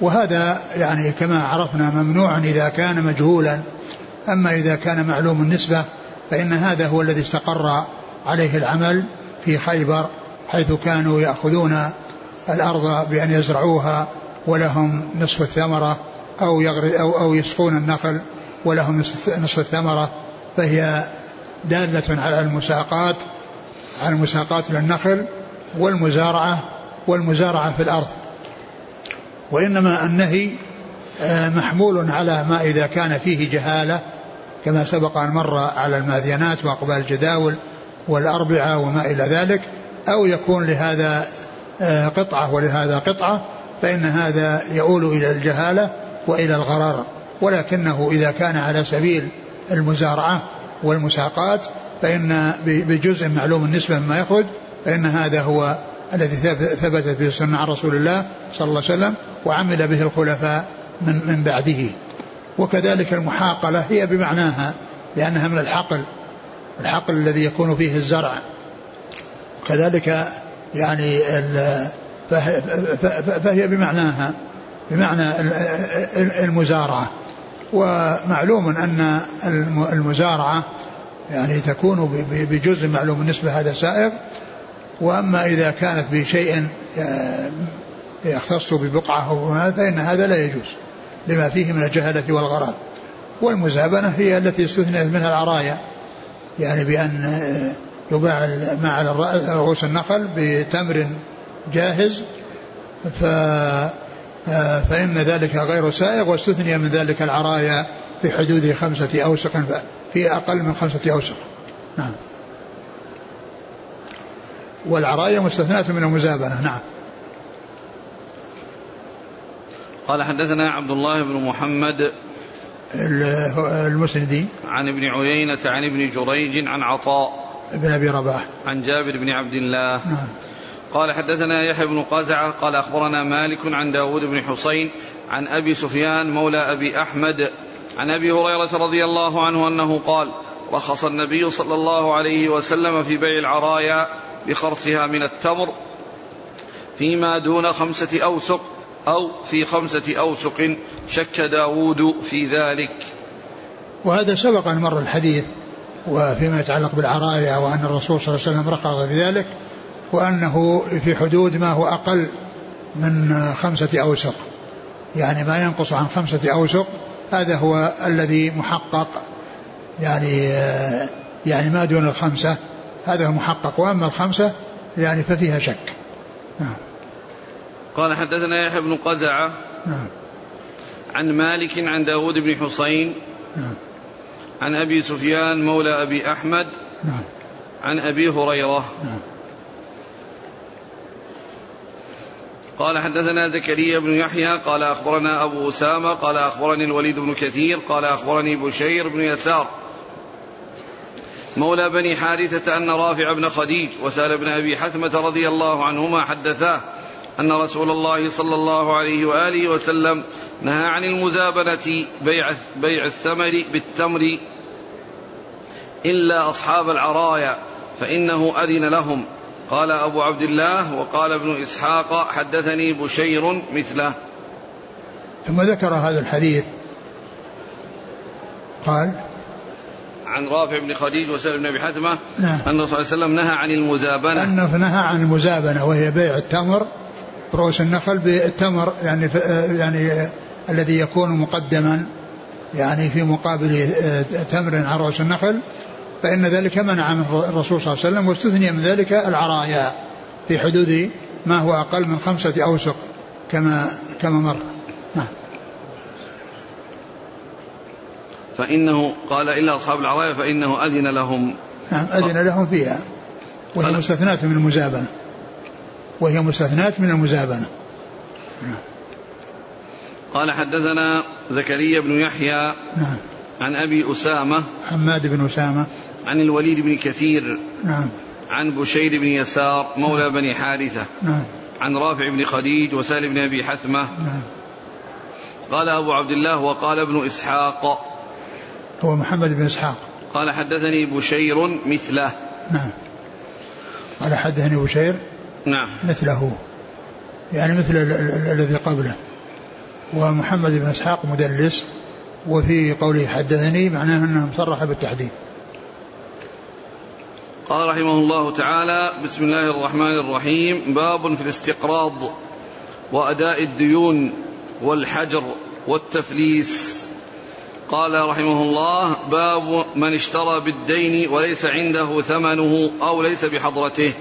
Speaker 2: وهذا يعني كما عرفنا ممنوع إذا كان مجهولا. أما إذا كان معلوم النسبة فإن هذا هو الذي استقر عليه العمل في خيبر حيث كانوا يأخذون الأرض بأن يزرعوها ولهم نصف الثمرة أو أو أو يسقون النخل ولهم نصف الثمرة. فهي دالة على المساقات على المساقات للنخل والمزارعة والمزارعة في الأرض. وإنما النهي آه، محمول على ما إذا كان فيه جهالة كما سبق أن مر على الماذينات وأقبال الجداول والأربعة وما إلى ذلك أو يكون لهذا آه، قطعة ولهذا قطعة فإن هذا يؤول إلى الجهالة وإلى الغرر. ولكنه إذا كان على سبيل المزارعة والمساقات فإن بجزء معلوم النسبة مما يخرج فإن هذا هو الذي ثبتت به السنة عن رسول الله صلى الله عليه وسلم وعمل به الخلفاء من من بعده. وكذلك المحاقلة هي بمعناها لأنها من الحقل الحقل الذي يكون فيه الزرع. كذلك يعني فهي بمعناها بمعنى المزارعة. ومعلوم أن المزارعة يعني تكون بجزء معلوم النسبة هذا سائغ وأما إذا كانت بشيء آه، يختص ببقعة أو فإن هذا لا يجوز لما فيه من الجهلة والغرض والمزابنة هي التي استثنيت منها العرايا يعني بأن آه، يباع ما على رؤوس النخل بتمر جاهز. ف فإن ذلك غير سائغ واستثني من ذلك العرايا في حدود خمسة أوسق في أقل من خمسة أوسق. نعم. والعرايا مستثناة من المزابنة. نعم.
Speaker 1: قال حدثنا عبد الله بن محمد
Speaker 2: المسندي.
Speaker 1: عن ابن عيينة عن ابن جريج عن عطاء
Speaker 2: بن أبي رباح.
Speaker 1: عن جابر بن عبد الله. نعم. قال حدثنا يحيى بن قزعة قال أخبرنا مالك عن داود بن حسين عن أبي سفيان مولى أبي أحمد عن أبي هريرة رضي الله عنه أنه قال رخص النبي صلى الله عليه وسلم في بيع العرايا بخرصها من التمر فيما دون خمسة أوسق أو في خمسة أوسق شك داود في ذلك.
Speaker 2: وهذا سبق أن مر الحديث وفيما يتعلق بالعرايا وأن الرسول صلى الله عليه وسلم رخص في ذلك. وأنه في حدود ما هو أقل من خمسة أوسق. يعني ما ينقص عن خمسة أوسق هذا هو الذي محقق. يعني يعني ما دون الخمسة هذا هو محقق. وأما الخمسة يعني ففيها شك. نعم.
Speaker 1: قال حدثنا يحيى بن قزعة نعم. عن مالك عن داود بن حسين نعم. عن أبي سفيان مولى أبي أحمد نعم. عن أبي هريرة نعم. قال حدثنا زكريا بن يحيى قال أخبرنا أبو أسامة قال أخبرني الوليد بن كثير قال أخبرني بشير بن يسار. مولى بني حارثة أن رافع بن خديج وسال بن أبي حثمة رضي الله عنهما حدثاه أن رسول الله صلى الله عليه وآله وسلم نهى عن المزابنة بيع, بيع الثمر بالتمر إلا أصحاب العرايا فإنه أذن لهم. قال أبو عبد الله وقال ابن إسحاق حدثني بشير مثله.
Speaker 2: ثم ذكر هذا الحديث. قال
Speaker 1: عن رافع بن خديج وسلم بن أبي حثمة نعم. أن صلى الله عليه وسلم نهى عن المزابنة.
Speaker 2: أنه نهى عن المزابنة وهي بيع التمر رؤوس النخل بالتمر يعني يعني الذي يكون مقدما يعني في مقابل تمر عن رؤوس النخل. فإن ذلك منع من الرسول صلى الله عليه وسلم واستثني من ذلك العرايا في حدود ما هو أقل من خمسة أوسق كما كما مر. نعم.
Speaker 1: فإنه قال إلا أصحاب العرايا فإنه أذن لهم.
Speaker 2: نعم أذن لهم فيها. وهي مستثنات من المزابنة. وهي مستثنات من المزابنة. نعم.
Speaker 1: قال حدثنا زكريا بن يحيى. نعم. عن أبي أسامة.
Speaker 2: حماد بن أسامة.
Speaker 1: عن الوليد بن كثير.
Speaker 2: نعم.
Speaker 1: عن بشير بن يسار مولى نعم. بني حارثة.
Speaker 2: نعم.
Speaker 1: عن رافع بن خديج وسالم بن أبي حثمة.
Speaker 2: نعم.
Speaker 1: قال أبو عبد الله وقال ابن إسحاق.
Speaker 2: هو محمد بن إسحاق.
Speaker 1: قال حدثني بشير مثله.
Speaker 2: نعم. قال حدثني بشير
Speaker 1: نعم.
Speaker 2: مثله. يعني مثل الذي قبله. ومحمد بن إسحاق مدلس. وفي قوله حدثني معناه أنه صرح بالتحديد.
Speaker 1: قال رحمه الله تعالى بسم الله الرحمن الرحيم. باب في الاستقراض وأداء الديون والحجر والتفليس. قال رحمه الله باب من اشترى بالدين وليس عنده ثمنه أو ليس بحضرته.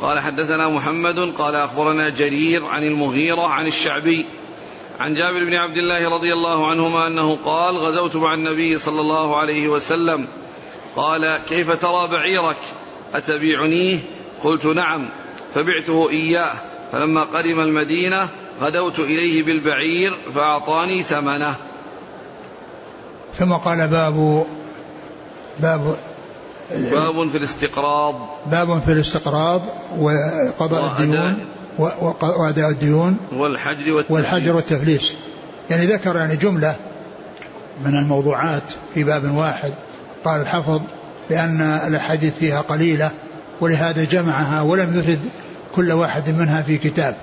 Speaker 1: قال حدثنا محمد قال أخبرنا جرير عن المغيرة عن الشعبي عن جابر بن عبد الله رضي الله عنهما أنه قال غزوت مع النبي صلى الله عليه وسلم. قال كيف ترى بعيرك؟ أتبيعنيه قلت نعم. فبعته إياه. فلما قدم المدينة غدوت إليه بالبعير فأعطاني ثمنه.
Speaker 2: ثم قال باب باب
Speaker 1: باب في الاستقراض.
Speaker 2: باب في الاستقراض وقضاء الديون. وأداء الديون
Speaker 1: والحجر والتفليس
Speaker 2: والحجر والتفليس يعني ذكر يعني جملة من الموضوعات في باب واحد. قال الحفظ لأن الأحاديث فيها قليلة ولهذا جمعها ولم يفد كل واحد منها في كتاب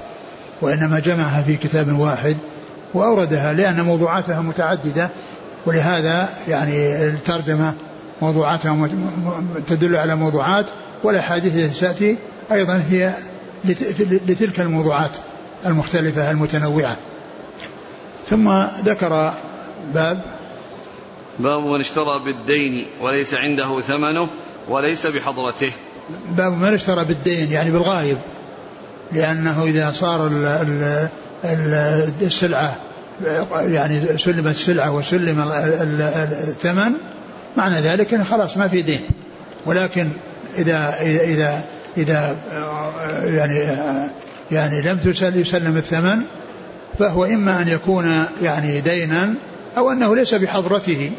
Speaker 2: وإنما جمعها في كتاب واحد وأوردها لأن موضوعاتها متعددة. ولهذا يعني الترجمة موضوعاتها تدل على موضوعات والأحاديث التي تأتي أيضا هي لتلك الموضوعات المختلفة المتنوعة. ثم ذكر باب
Speaker 1: باب من اشترى بالدين وليس عنده ثمنه وليس بحضرته.
Speaker 2: باب من اشترى بالدين يعني بالغايب لأنه إذا صار السلعة يعني سلمت السلعة وسلم الثمن معنى ذلك أنه خلاص ما في دين. ولكن إذا إذا إذا, إذا يعني يعني لم يسلم الثمن فهو إما أن يكون يعني دينا أو أنه ليس بحضرته.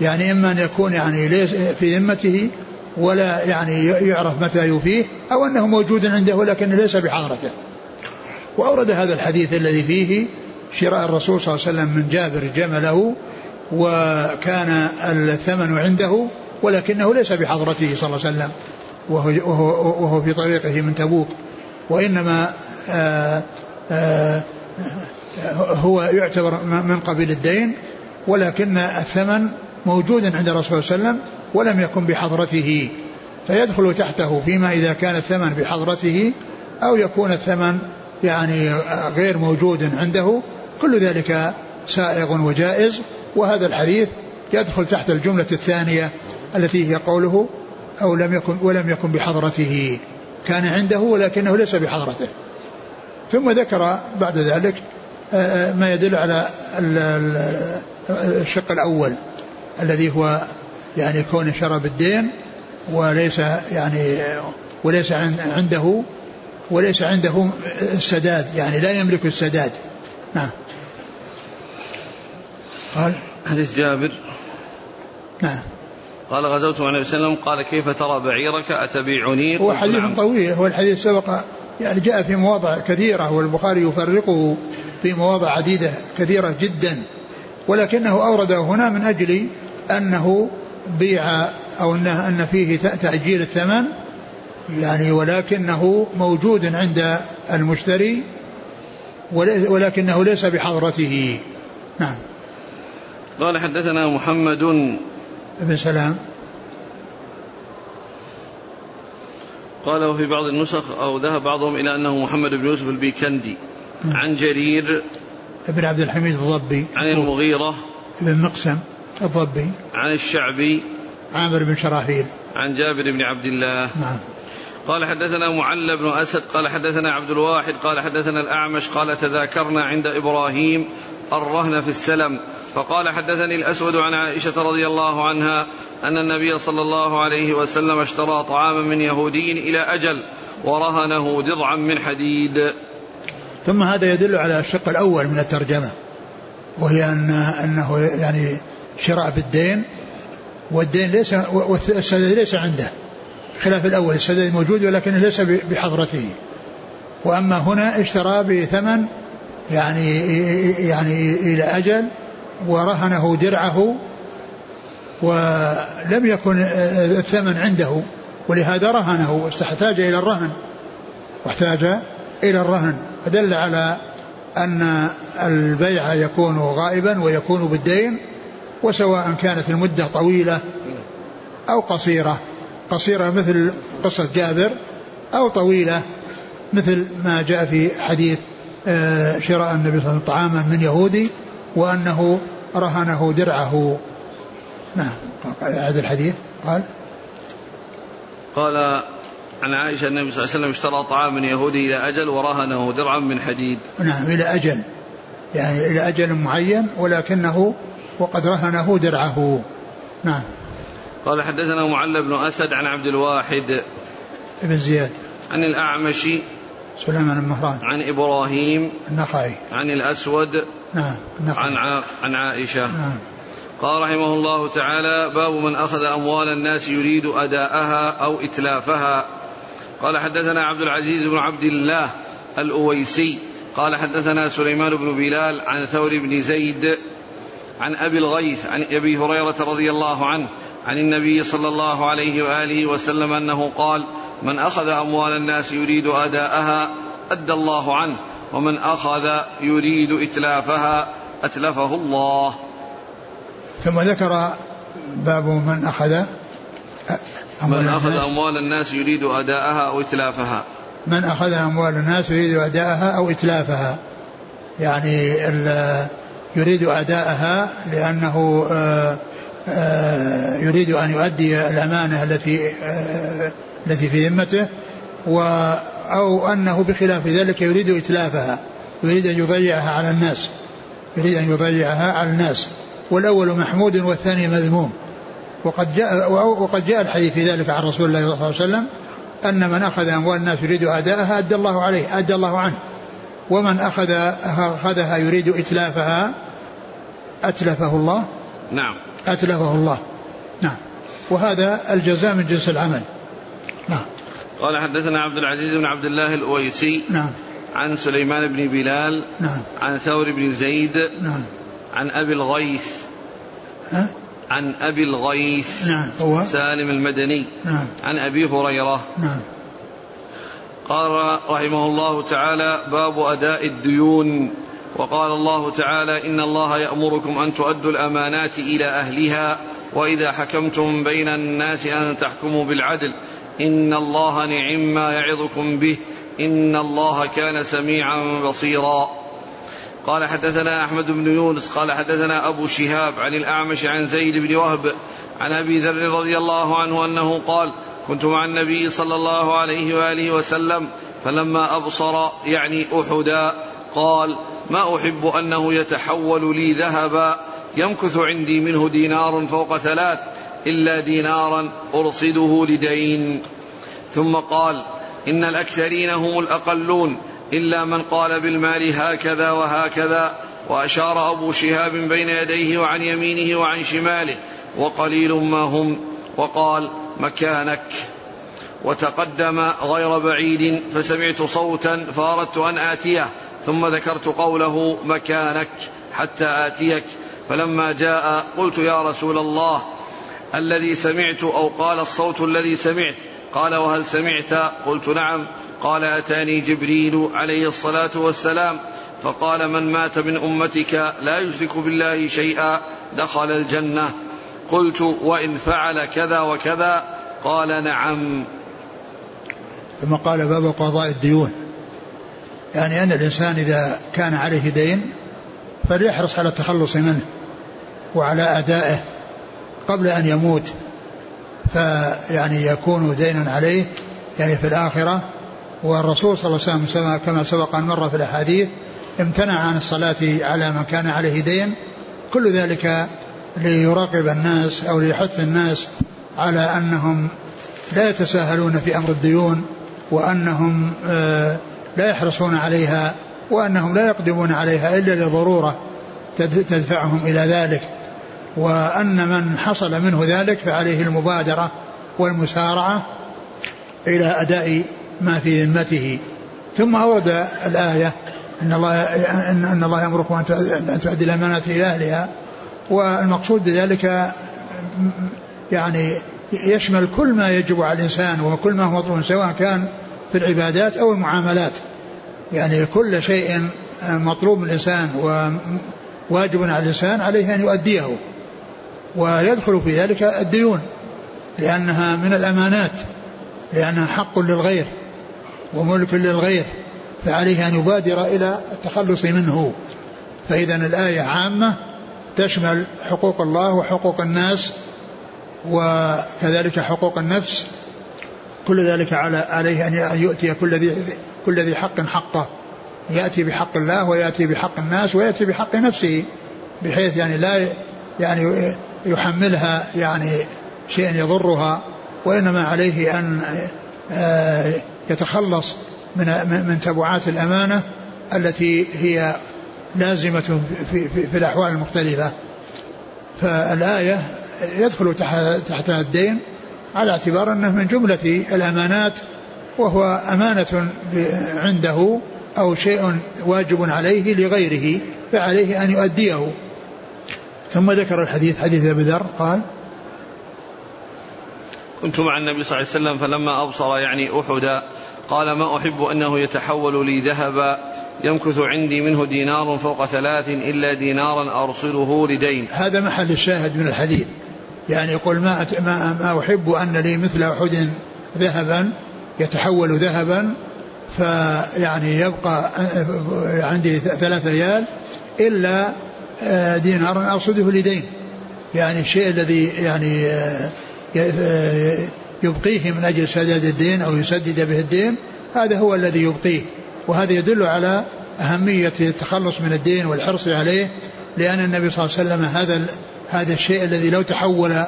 Speaker 2: يعني إما أن يكون يعني ليس في ذمته ولا يعني يعرف متى يفيه أو أنه موجود عنده ولكن ليس بحضرته. وأورد هذا الحديث الذي فيه شراء الرسول صلى الله عليه وسلم من جابر جمله وكان الثمن عنده ولكنه ليس بحضرته صلى الله عليه وسلم. وهو, وهو, وهو في طريقه من تبوك وإنما آآ آآ هو يعتبر من قبيل الدين ولكن الثمن موجود عند الرسول صلى الله عليه وسلم ولم يكن بحضرته فيدخل تحته فيما إذا كان الثمن بحضرته أو يكون الثمن يعني غير موجود عنده كل ذلك سائغ وجائز وهذا الحديث يدخل تحت الجملة الثانية التي هي قوله أو لم يكن ولم يكن بحضرته. كان عنده ولكنه ليس بحضرته. ثم ذكر بعد ذلك آه، آه، ما يدل على الشق الأول الذي هو يعني كون شرى بالدين وليس يعني وليس عنده وليس عنده السداد يعني لا يملك السداد. نعم.
Speaker 1: قال؟ حديث جابر.
Speaker 2: نعم.
Speaker 1: قال غزوت مع النبي صلى الله عليه وسلم قال كيف ترى بعيرك؟ أتبيعني؟
Speaker 2: هو حديث نعم. طويل هو الحديث سبق يعني جاء في مواضع كثيرة والبخاري يفرقه في مواضع عديدة كثيرة جدا ولكنه أورده هنا من أجل أنه بيع أو أنه أن فيه تأجيل الثمن يعني ولكنه موجود عند المشتري ولكنه ليس بحضرته. نعم.
Speaker 1: قال حدثنا محمد
Speaker 2: بن سلام.
Speaker 1: قال وفي بعض النسخ أو ذهب بعضهم إلى أنه محمد بن يوسف البيكندي. نعم. عن جرير.
Speaker 2: ابن عبد الحميد الضبي.
Speaker 1: عن المغيرة.
Speaker 2: بن مقسم الضبي.
Speaker 1: عن الشعبي.
Speaker 2: عامر بن شراحيل.
Speaker 1: عن جابر بن عبد الله.
Speaker 2: نعم.
Speaker 1: قال حدثنا معل بن أسد. قال حدثنا عبد الواحد. قال حدثنا الأعمش. قال تذاكرنا عند إبراهيم. الرهن في السلم. فقال حدثني الأسود عن عائشة رضي الله عنها أن النبي صلى الله عليه وسلم اشترى طعاما من يهودي إلى أجل ورهنه ضضعا من حديد.
Speaker 2: ثم هذا يدل على الشق الأول من الترجمة وهي أن أنه يعني شراء بالدين والدين ليس والسداد ليس عنده خلاف الأول السداد موجود ولكنه ليس بحضرته. وأما هنا اشترى بثمن يعني يعني إلى أجل ورهنه درعه ولم يكن الثمن عنده ولهذا رهنه واحتاج إلى الرهن. واحتاج إلى الرهن. فدل على أن البيع يكون غائبا ويكون بالدين وسواء كانت المدة طويلة أو قصيرة. قصيرة مثل قصة جابر أو طويلة مثل ما جاء في حديث آه، شراء النبي صلى الله عليه وسلم طعاما من يهودي وأنه رهنه درعه. نعم. هذا الحديث. قال.
Speaker 1: قال عن عائشة النبي صلى الله عليه وسلم اشترى طعام من يهودي إلى أجل ورهنه درعا من حديد.
Speaker 2: نعم إلى أجل. يعني إلى أجل معين ولكنه وقد رهنه درعه. نعم.
Speaker 1: قال حدثنا معل بن أسد عن عبد الواحد
Speaker 2: بن زياد.
Speaker 1: عن الأعمش
Speaker 2: سليمان بن مهران.
Speaker 1: عن إبراهيم.
Speaker 2: النخعي.
Speaker 1: عن الأسود.
Speaker 2: نعم النخعي.
Speaker 1: عن عن عائشة.
Speaker 2: نعم.
Speaker 1: قال رحمه الله تعالى باب من أخذ أموال الناس يريد أداءها أو إتلافها. قال حدثنا عبد العزيز بن عبد الله الأويسي. قال حدثنا سليمان بن بلال عن ثور بن زيد عن أبي الغيث عن أبي هريرة رضي الله عنه عن النبي صلى الله عليه وآله وسلم أنه قال من أخذ أموال الناس يريد أداءها أدى الله عنه ومن أخذ يريد إتلافها أتلفه الله.
Speaker 2: ثم ذكر باب من أخذ
Speaker 1: من أخذ أموال الناس يريد أداءها أو إتلافها.
Speaker 2: من أخذ أموال الناس يريد أداءها أو إتلافها. يعني يريد أداءها لأنه آه، يريد أن يؤدي الأمانة التي آه، التي في ذمته و أو أنه بخلاف ذلك يريد إتلافها يريد أن يضيعها على الناس يريد أن يضيعها على الناس. والأول محمود والثاني مذموم. وقد جاء وقد جاء الحديث في ذلك عن رسول الله صلى الله عليه وسلم أن من أخذ أموال الناس يريد أداءها أدى الله عليه أدى الله عنه. ومن أخذ أخذها يريد إتلافها أتلفه الله.
Speaker 1: نعم.
Speaker 2: أتلفه الله. نعم. وهذا الجزاء من جنس العمل. نعم.
Speaker 1: قال حدثنا عبد العزيز بن عبد الله الأويسي
Speaker 2: نعم.
Speaker 1: عن سليمان بن بلال
Speaker 2: نعم.
Speaker 1: عن ثور بن زيد
Speaker 2: نعم.
Speaker 1: عن أبي الغيث
Speaker 2: ها؟
Speaker 1: عن أبي الغيث
Speaker 2: نعم. هو؟
Speaker 1: سالم المدني
Speaker 2: نعم.
Speaker 1: عن أبي هريرة
Speaker 2: نعم.
Speaker 1: قال رحمه الله تعالى باب أداء الديون. وقال الله تعالى إن الله يأمركم أن تؤدوا الأمانات إلى أهلها وإذا حكمتم بين الناس أن تحكموا بالعدل. إن الله نعم ما يعظكم به. إن الله كان سميعا بصيرا. قال حدثنا أحمد بن يونس قال حدثنا أبو شهاب عن الأعمش عن زيد بن وهب عن أبي ذر رضي الله عنه أنه قال كنت مع النبي صلى الله عليه وآله وسلم فلما أبصر يعني أحدا قال ما أحب أنه يتحول لي ذهبا يمكث عندي منه دينار فوق ثلاث إلا دينارا أرصده لدين. ثم قال إن الأكثرين هم الأقلون إلا من قال بالمال هكذا وهكذا. وأشار أبو شهاب بين يديه وعن يمينه وعن شماله وقليل ما هم. وقال مكانك. وتقدم غير بعيد فسمعت صوتا فأردت أن آتيه. ثم ذكرت قوله مكانك حتى آتيك فلما جاء قلت يا رسول الله الذي سمعت أو قال الصوت الذي سمعت؟ قال وهل سمعت؟ قلت نعم. قال أتاني جبريل عليه الصلاة والسلام فقال من مات من أمتك لا يشرك بالله شيئا دخل الجنة. قلت وإن فعل كذا وكذا؟ قال نعم.
Speaker 2: ثم قال باب قضاء الديون. يعني أن الإنسان إذا كان عليه دين فليحرص على التخلص منه وعلى أدائه قبل أن يموت. فيعني يكون دينا عليه يعني في الآخرة. والرسول صلى الله عليه وسلم كما سبق أن مر في الأحاديث امتنع عن الصلاة على من كان عليه دين. كل ذلك ليراقب الناس أو ليحث الناس على أنهم لا يتساهلون في أمر الديون وأنهم آه، لا يحرصون عليها وأنهم لا يقدمون عليها إلا لضرورة تدفعهم إلى ذلك. وأن من حصل منه ذلك فعليه المبادرة والمسارعة إلى أداء ما في ذمته. ثم أورد الآية إن الله إن الله يأمركم أن تؤدي الأمانات إلى أهلها. والمقصود بذلك يعني يشمل كل ما يجب على الإنسان وكل ما هو مطلوب سواء كان في العبادات أو المعاملات. يعني كل شيء مطلوب من الإنسان وواجب على الإنسان عليه أن يؤديه ويدخل في ذلك الديون لأنها من الأمانات لأنها حق للغير وملك للغير فعليه أن يبادر إلى التخلص منه. فإذا الآية عامة تشمل حقوق الله وحقوق الناس وكذلك حقوق النفس كل ذلك على عليه أن يؤتي كل ذي كل ذي حق حقه. يأتي بحق الله ويأتي بحق الناس ويأتي بحق نفسه بحيث يعني لا يعني يحملها يعني شيئا يضرها وإنما عليه أن آه، يتخلص من من تبعات الأمانة التي هي لازمة في, في, في الأحوال المختلفة. فالآية يدخل تحتها الدين على اعتبار أنه من جملة الأمانات وهو أمانة عنده أو شيء واجب عليه لغيره فعليه أن يؤديه. ثم ذكر الحديث حديث أبي ذر قال
Speaker 1: كنت مع النبي صلى الله عليه وسلم فلما أبصر يعني أحدا قال ما أحب أنه يتحول لي ذهبا يمكث عندي منه دينار فوق ثلاث إلا دينارا أرسله لدين.
Speaker 2: هذا محل الشاهد من الحديث. يعني يقول ما, ما, أحب أن لي مثل أحد ذهبا يتحول ذهبا فيعني يبقى عندي ثلاثة ريال إلا آه، دينارا أرصده لدين. يعني الشيء الذي يعني آه، آه، يبقيه من أجل سداد الدين أو يسدد به الدين هذا هو الذي يبقيه. وهذا يدل على أهمية التخلص من الدين والحرص عليه لأن النبي صلى الله عليه وسلم هذا هذا الشيء الذي لو تحول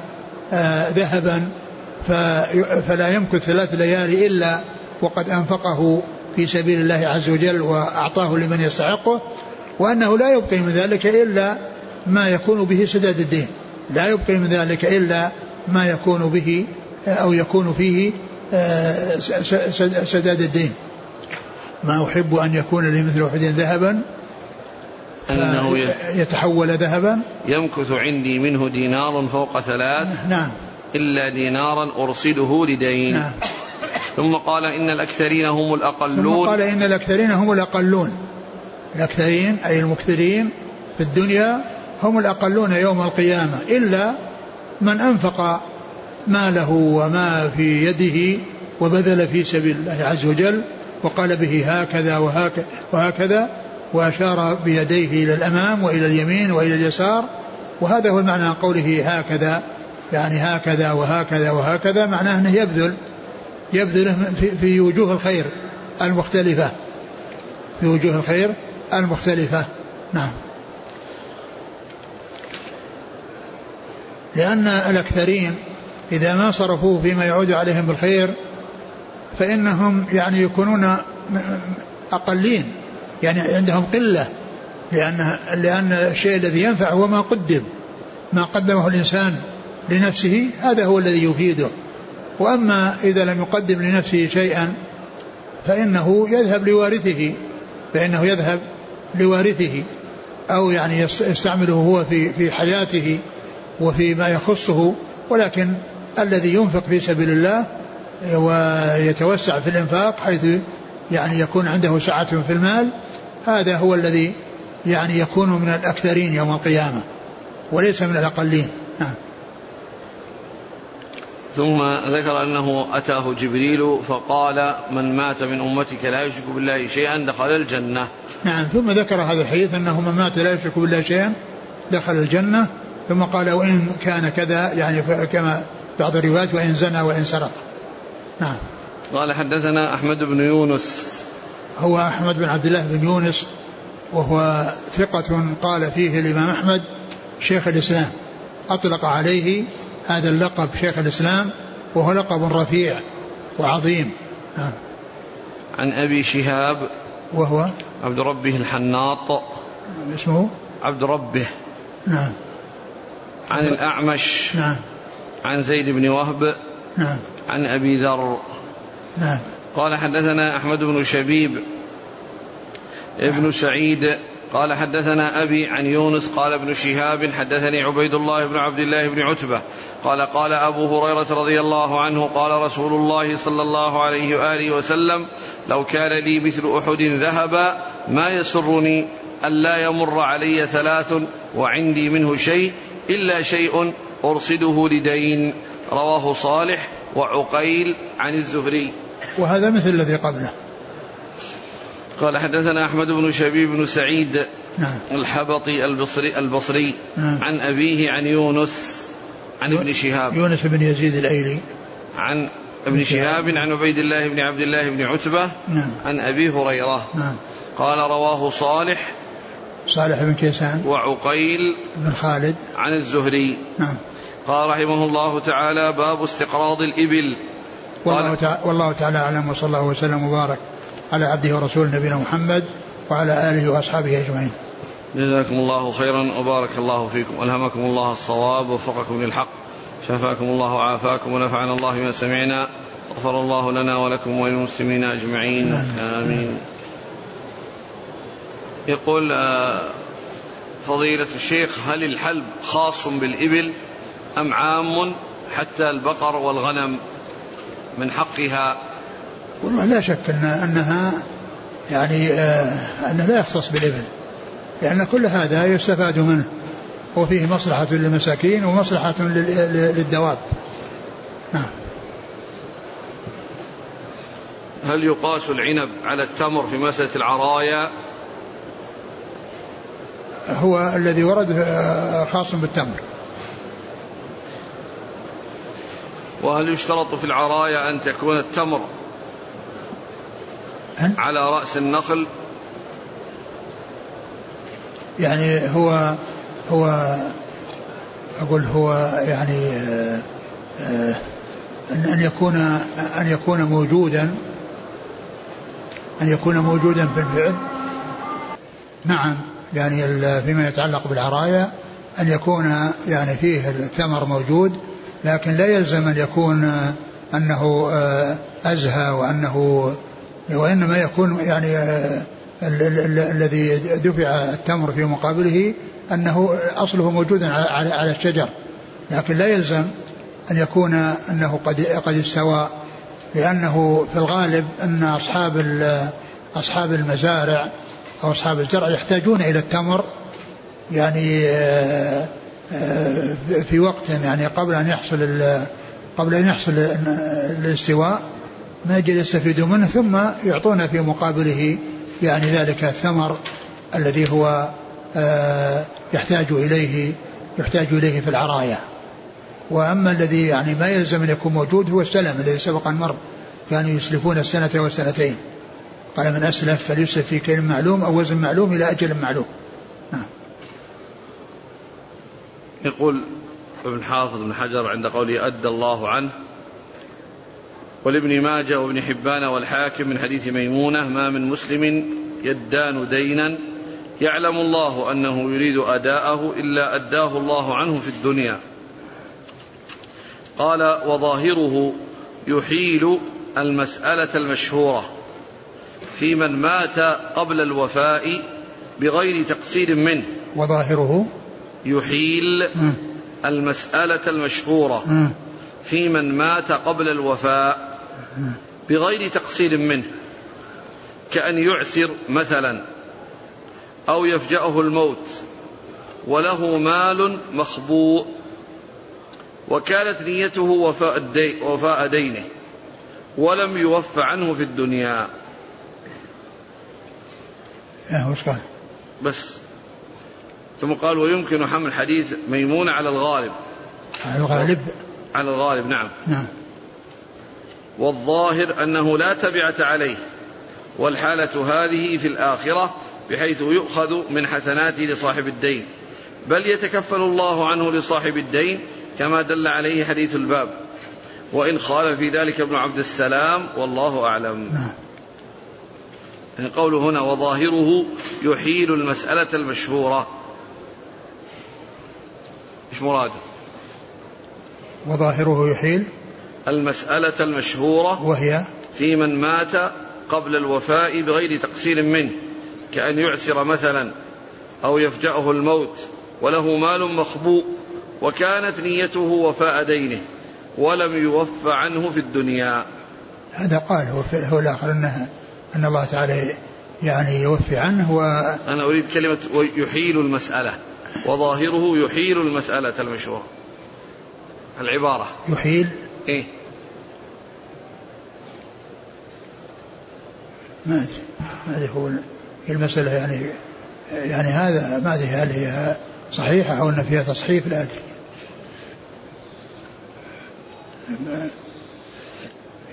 Speaker 2: ذهبا فلا يمكث ثلاث ليالي إلا وقد أنفقه في سبيل الله عز وجل وأعطاه لمن يستحقه وأنه لا يبقي من ذلك إلا ما يكون به سداد الدين. لا يبقي من ذلك إلا ما يكون به أو يكون فيه آه، سداد الدين. ما أحب أن يكون لي مثل أحد ذهبا أنه يتحول ذهبا؟
Speaker 1: يمكث عندي منه دينار فوق ثلاث نعم. إلا دينارا أرسله لدين نعم. ثم قال إن الأكثرين هم الأقلون.
Speaker 2: ثم قال إن الأكثرين هم الأقلون. الأكثرين أي المكثرين في الدنيا هم الأقلون يوم القيامة إلا من أنفق ماله وما في يده وبذل في سبيل الله عز وجل وقال به هكذا وهكذا, وهكذا. وأشار بيديه إلى الأمام وإلى اليمين وإلى اليسار وهذا هو معنى قوله هكذا يعني هكذا وهكذا وهكذا معناه أنه يبذل يبذله في, في وجوه الخير المختلفة. في وجوه الخير المختلفة. نعم. لأن الأكثرين إذا ما صرفوه فيما يعود عليهم بالخير فإنهم يعني يكونون أقلين. يعني عندهم قلة لأن لأن الشيء الذي ينفع هو ما قدم ما قدمه الإنسان لنفسه هذا هو الذي يفيده. وأما إذا لم يقدم لنفسه شيئا فإنه يذهب لوارثه فإنه يذهب لوارثه أو يعني يستعمله هو في في حياته وفي ما يخصه. ولكن الذي ينفق في سبيل الله ويتوسع في الإنفاق حيث يعني يكون عنده سعة في المال هذا هو الذي يعني يكون من الأكثرين يوم القيامة وليس من الأقلين. نعم.
Speaker 1: ثم ذكر أنه أتاه جبريل فقال من مات من أمتك لا يشرك بالله شيئا دخل الجنة.
Speaker 2: نعم. ثم ذكر هذا الحديث أنه من مات لا يشرك بالله شيئا دخل الجنة ثم قال وإن كان كذا يعني كما بعض الروايات وإن زنى وإن سرق. نعم.
Speaker 1: قال حدثنا أحمد بن يونس.
Speaker 2: هو أحمد بن عبد الله بن يونس وهو ثقة قال فيه الإمام أحمد شيخ الإسلام. أطلق عليه هذا اللقب شيخ الإسلام وهو لقب رفيع وعظيم. نعم.
Speaker 1: عن أبي شهاب.
Speaker 2: وهو؟
Speaker 1: عبد ربه الحناط.
Speaker 2: اسمه؟
Speaker 1: عبد ربه.
Speaker 2: نعم.
Speaker 1: عن الأعمش.
Speaker 2: نعم.
Speaker 1: عن زيد بن وهب.
Speaker 2: نعم.
Speaker 1: عن أبي ذر.
Speaker 2: نعم
Speaker 1: قال حدثنا أحمد بن شبيب ابن نعم. سعيد قال حدثنا أبي عن يونس قال ابن شهاب حدثني عبيد الله بن عبد الله بن عتبة قال قال أبو هريرة رضي الله عنه قال رسول الله صلى الله عليه وآله وسلم لو كان لي مثل أحد ذهبا ما يسرني ألا يمر علي ثلاث وعندي منه شيء إلا شيء أرصده لدين رواه صالح وعقيل عن الزهري
Speaker 2: وهذا مثل الذي قبله.
Speaker 1: قال حدثنا أحمد بن شبيب بن سعيد نعم. الحبطي البصري, البصري نعم. عن أبيه عن يونس عن ابن شهاب.
Speaker 2: يونس بن يزيد الأيلي
Speaker 1: عن ابن شهاب عن عبيد الله بن عبد الله بن عتبة
Speaker 2: نعم.
Speaker 1: عن أبي هريرة.
Speaker 2: نعم.
Speaker 1: قال رواه صالح
Speaker 2: صالح بن كيسان.
Speaker 1: وعقيل
Speaker 2: بن خالد.
Speaker 1: عن الزهري.
Speaker 2: نعم.
Speaker 1: قال رحمه الله تعالى باب استقراض الإبل.
Speaker 2: والله تعالى, والله تعالى أعلم وصلى الله وسلم وبارك على عبده ورسوله نبينا محمد وعلى آله وأصحابه أجمعين.
Speaker 1: جزاكم الله خيرا وبارك الله فيكم. ألهمكم الله الصواب ووفقكم للحق شفاكم الله وعافاكم ونفعنا الله بما سمعنا غفر الله لنا ولكم وللمسلمين أجمعين. آمين. يقول آه، فضيلة الشيخ هل الحلب خاص بالإبل أم عام حتى البقر والغنم؟ من حقها
Speaker 2: والله لا شك ان أنها يعني آه انه لا يختص بالإبل لأن كل هذا يستفاد منه وفيه مصلحة للمساكين ومصلحة لل- للدواب. نعم.
Speaker 1: هل يقاس العنب على التمر في مسألة العرايا
Speaker 2: هو الذي ورد آه، خاص بالتمر.
Speaker 1: وهل يشترط في العرايا أن تكون التمر
Speaker 2: أن؟
Speaker 1: على رأس النخل
Speaker 2: يعني هو هو أقول هو يعني آه، آه، ان يكون أن يكون موجودا أن يكون موجودا في الفعل نعم يعني فيما يتعلق بالعرايا أن يكون يعني فيه الثمر موجود لكن لا يلزم أن يكون آه، أنه آه، أزهى وأنه وإنما يكون يعني آه، ال- ال- ال- الذي دفع التمر في مقابله أنه أصله موجودا على- الشجر. لكن لا يلزم أن يكون أنه قد قد استوى لأنه في الغالب أن أصحاب ال- أصحاب المزارع أو أصحاب الزرع يحتاجون إلى التمر يعني في وقت يعني قبل أن يحصل قبل أن يحصل ال- الاستواء ما يجي يستفيدوا منه ثم يعطون في مقابله يعني ذلك الثمر الذي هو آه، يحتاج إليه يحتاج إليه في العرايا. وأما الذي يعني ما يلزم أن يكون موجود هو السلم الذي سبق أن مر كانوا يسلفون السنة والسنتين. قال من أسلف فليسلف في كيل معلوم أو وزن معلوم إلى أجل معلوم. نعم.
Speaker 1: يقول ابن حافظ بن حجر عند قوله أدى الله عنه ولابن ماجه وابن حبان والحاكم من حديث ميمونة ما من مسلم يدان دينا يعلم الله أنه يريد أداءه إلا أداه الله عنه في الدنيا. قال وظاهره يحيل المسألة المشهورة في من مات قبل الوفاء بغير تقصير منه.
Speaker 2: وظاهره
Speaker 1: يحيل. المسألة المشهورة. في من مات قبل الوفاء بغير تقصير منه كأن يعسر مثلا أو يفجأه الموت وله مال مخبوء وكانت نيته وفاء, الدي وفاء دينه ولم يوف عنه في الدنيا
Speaker 2: وش قال؟
Speaker 1: بس ثم قال ويمكن حمل حديث ميمون على الغالب.
Speaker 2: الغالب؟
Speaker 1: على الغالب نعم.
Speaker 2: نعم.
Speaker 1: والظاهر أنه لا تبعة عليه. والحالة هذه في الآخرة بحيث يؤخذ من حسناته لصاحب الدين. بل يتكفل الله عنه لصاحب الدين كما دل عليه حديث الباب. وإن خالف في ذلك ابن عبد السلام والله أعلم.
Speaker 2: نعم.
Speaker 1: قوله هنا وظاهره يحيل المسألة المشهورة. إيش مراده
Speaker 2: وظاهره يحيل.
Speaker 1: المسألة المشهورة
Speaker 2: وهي؟
Speaker 1: في من مات قبل الوفاء بغير تقصير منه كأن يعسر مثلا أو يفجأه الموت وله مال مخبوء وكانت نيته وفاء دينه ولم يوف عنه في الدنيا.
Speaker 2: هذا قال هو, في هو الآخر أنه أن الله تعالى يعني يوفي عنه و
Speaker 1: أنا أريد كلمة يحيل المسألة. وظاهره يحيل المسألة المشهورة. العبارة.
Speaker 2: يحيل؟
Speaker 1: إيه.
Speaker 2: ما أدري. ما أدري هو المسألة يعني يعني هذا ما أدري هل هي صحيحة أو أن فيها تصحيف لا أدري.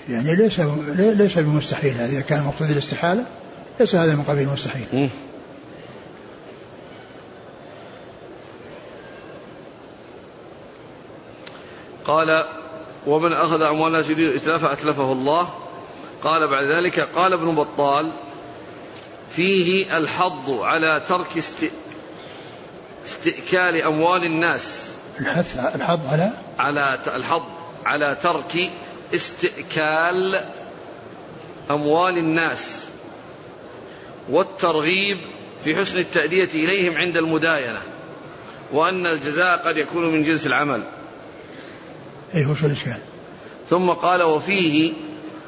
Speaker 2: يعني ليس ليس بمستحيل هذا. إذا كان مقصود الاستحالة ليس هذا من قبيل المستحيل.
Speaker 1: قال ومن أخذ أموال الناس يريد إتلافها أتلفه الله. قال بعد ذلك قال ابن بطال فيه الحض على ترك است... استئكال أموال الناس.
Speaker 2: الحث الحض على؟
Speaker 1: على الحض على ترك استئكال أموال الناس. والترغيب في حسن التأدية إليهم عند المداينة وأن الجزاء قد يكون من جنس العمل.
Speaker 2: أي هو شو الإشكال؟
Speaker 1: ثم قال وفيه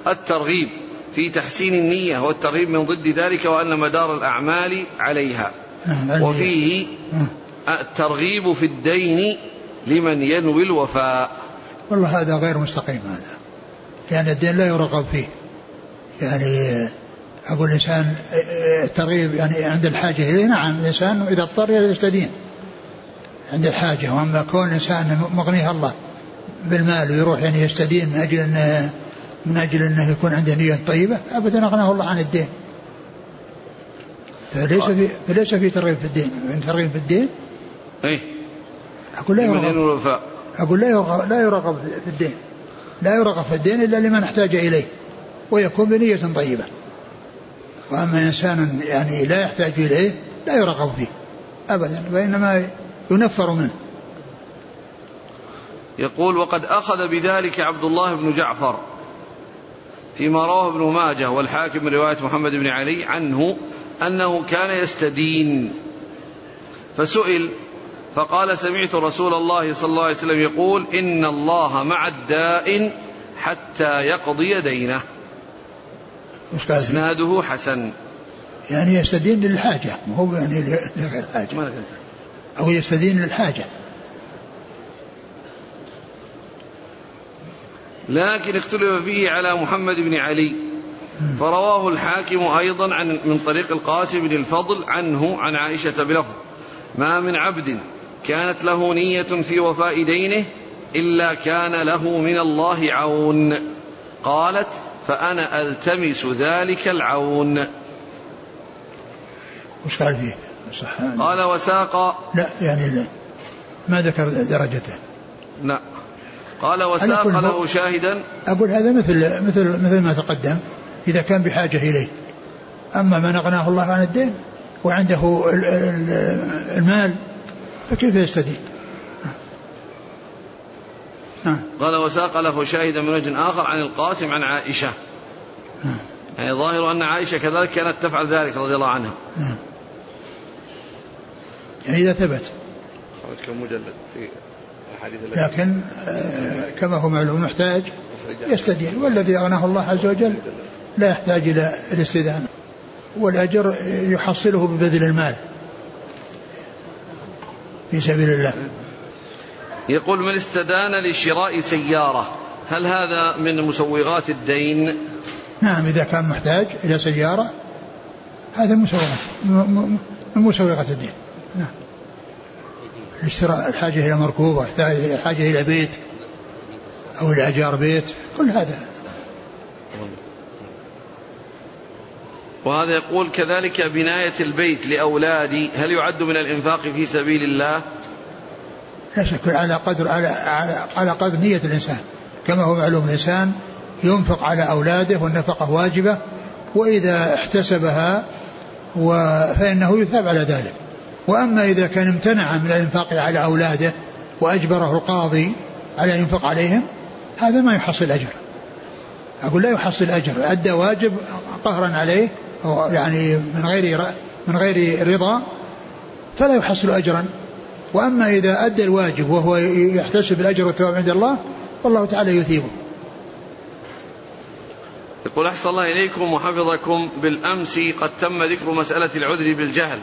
Speaker 1: الترغيب في تحسين النية والترغيب من ضد ذلك وأن مدار الأعمال عليها. نعم وفيه نعم. الترغيب في الدين لمن ينوي الوفاء.
Speaker 2: والله هذا غير مستقيم هذا. لأن الدين لا يرغب فيه. يعني أقول الإنسان الترغيب يعني عند الحاجة إليه نعم الإنسان إذا اضطر يستدين عند الحاجة. وأما كون الإنسان مغنيه الله بالمال ويروح يعني يستدين من أجل أنه من أجل أنه يكون عنده نية طيبة أبدا أغناه الله عن الدين. فليس في فليس في ترغيب في الدين. من ترغيب في الدين
Speaker 1: اي
Speaker 2: أقول لا يرغب. أقول لا يرغب, لا يرغب في الدين. لا يرغب في الدين إلا لمن احتاج إليه. ويكون بنية طيبة. وأما إنسان يعني لا يحتاج إليه لا يرغب فيه. أبدا. وإنما ينفر منه.
Speaker 1: يقول وقد أخذ بذلك عبد الله بن جعفر فيما رواه ابن ماجه والحاكم من رواية محمد بن علي عنه أنه كان يستدين. فسئل فقال سمعت رسول الله صلى الله عليه وسلم يقول إن الله مع الدائن حتى يقضي دينه. إسناده حسن.
Speaker 2: يعني يستدين للحاجة ما هو يعني لغير الحاجة أو يستدين للحاجة.
Speaker 1: لكن اختلف فيه على محمد بن علي. فرواه الحاكم أيضا عن من طريق القاسم بن الفضل عنه عن عائشة بلفظ ما من عبد كانت له نية في وفاء دينه إلا كان له من الله عون. قالت فأنا ألتمس ذلك العون.
Speaker 2: وش قال فيه
Speaker 1: قال وساق.
Speaker 2: لا يعني لا. ما ذكر درجته.
Speaker 1: لا. قال وساق له شاهدا.
Speaker 2: أقول هذا مثل مثل مثل ما تقدم إذا كان بحاجة إليه. أما من أغناه الله عن الدين وعنده المال فكيف يستدين.
Speaker 1: قال وساق له شاهدا من وجه آخر عن القاسم عن عائشة. يعني ظاهر أن عائشة كذلك كانت تفعل ذلك رضي الله عنها.
Speaker 2: يعني إذا ثبت.
Speaker 1: كم مجلد في
Speaker 2: لكن آه كما هو معلوم محتاج يستدين والذي أغناه الله عز وجل لا يحتاج إلى الاستدانة والأجر يحصله ببذل المال في سبيل الله.
Speaker 1: يقول من استدان لشراء سيارة هل هذا من مسوغات الدين؟
Speaker 2: نعم إذا كان محتاج إلى سيارة هذا مسوغات من مسوغات الدين. نعم. الاشتراء الحاجة إلى مركوب الحاجة إلى بيت أو إلى إيجار بيت كل هذا.
Speaker 1: وهذا يقول كذلك بناية البيت لأولادي هل يعد من الإنفاق في سبيل الله؟
Speaker 2: لا شك على قدر على على, على قدر نية الإنسان. كما هو معلوم الإنسان ينفق على أولاده والنفقة واجبة وإذا احتسبها فإنه يثاب على ذلك. وأما إذا كان امتنع من الإنفاق على أولاده وأجبره القاضي على الإنفاق عليهم هذا ما يحصل أجر. أقول لا يحصل أجر أدى واجب قهرا عليه أو يعني من غير من غير رضا فلا يحصل أجرا. وأما إذا أدى الواجب وهو يحتسب الأجر والثواب عند الله والله تعالى يثيبه.
Speaker 1: يقول أحسن الله إليكم وحفظكم بالأمس قد تم ذكر مسألة العذر بالجهل.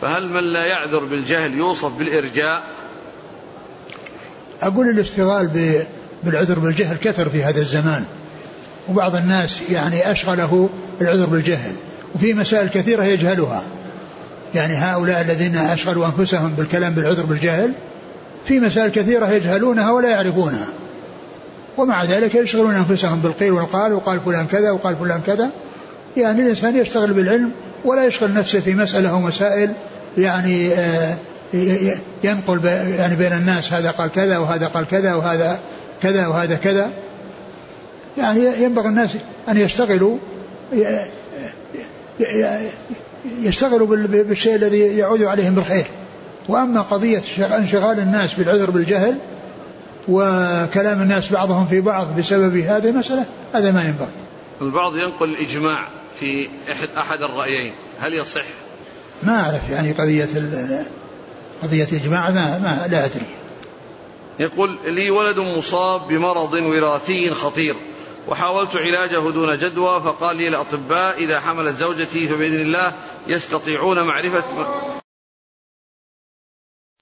Speaker 1: فهل من لا يعذر بالجهل يوصف بالإرجاء؟
Speaker 2: أقول الاشتغال بالعذر بالجهل كثر في هذا الزمان. وبعض الناس يعني أشغله العذر بالجهل. وفي مسائل كثيرة يجهلها. يعني هؤلاء الذين أشغلوا أنفسهم بالكلام بالعذر بالجهل في مسائل كثيرة يجهلونها ولا يعرفونها. ومع ذلك يشغلون أنفسهم بالقيل والقال وقال فلان كذا وقال فلان كذا. يعني الإنسان يشتغل بالعلم ولا يشغل نفسه في مسألة أو مسائل يعني آه، ينقل يعني بين الناس هذا قال كذا وهذا قال كذا وهذا كذا وهذا كذا. يعني ينبغي الناس أن يشتغلوا يشتغلوا بالشيء الذي يعود عليهم بالخير. وأما قضية انشغال الناس بالعذر بالجهل وكلام الناس بعضهم في بعض بسبب هذه المسألة هذا ما ينبغي.
Speaker 1: البعض ينقل الإجماع في أحد, أحد الرأيين. هل يصح؟
Speaker 2: ما أعرف يعني قضية قضية إجماع ما, ما لا أدري.
Speaker 1: يقول لي ولد مصاب بمرض وراثي خطير وحاولت علاجه دون جدوى فقال لي الأطباء إذا حملت زوجتي فبإذن الله يستطيعون معرفة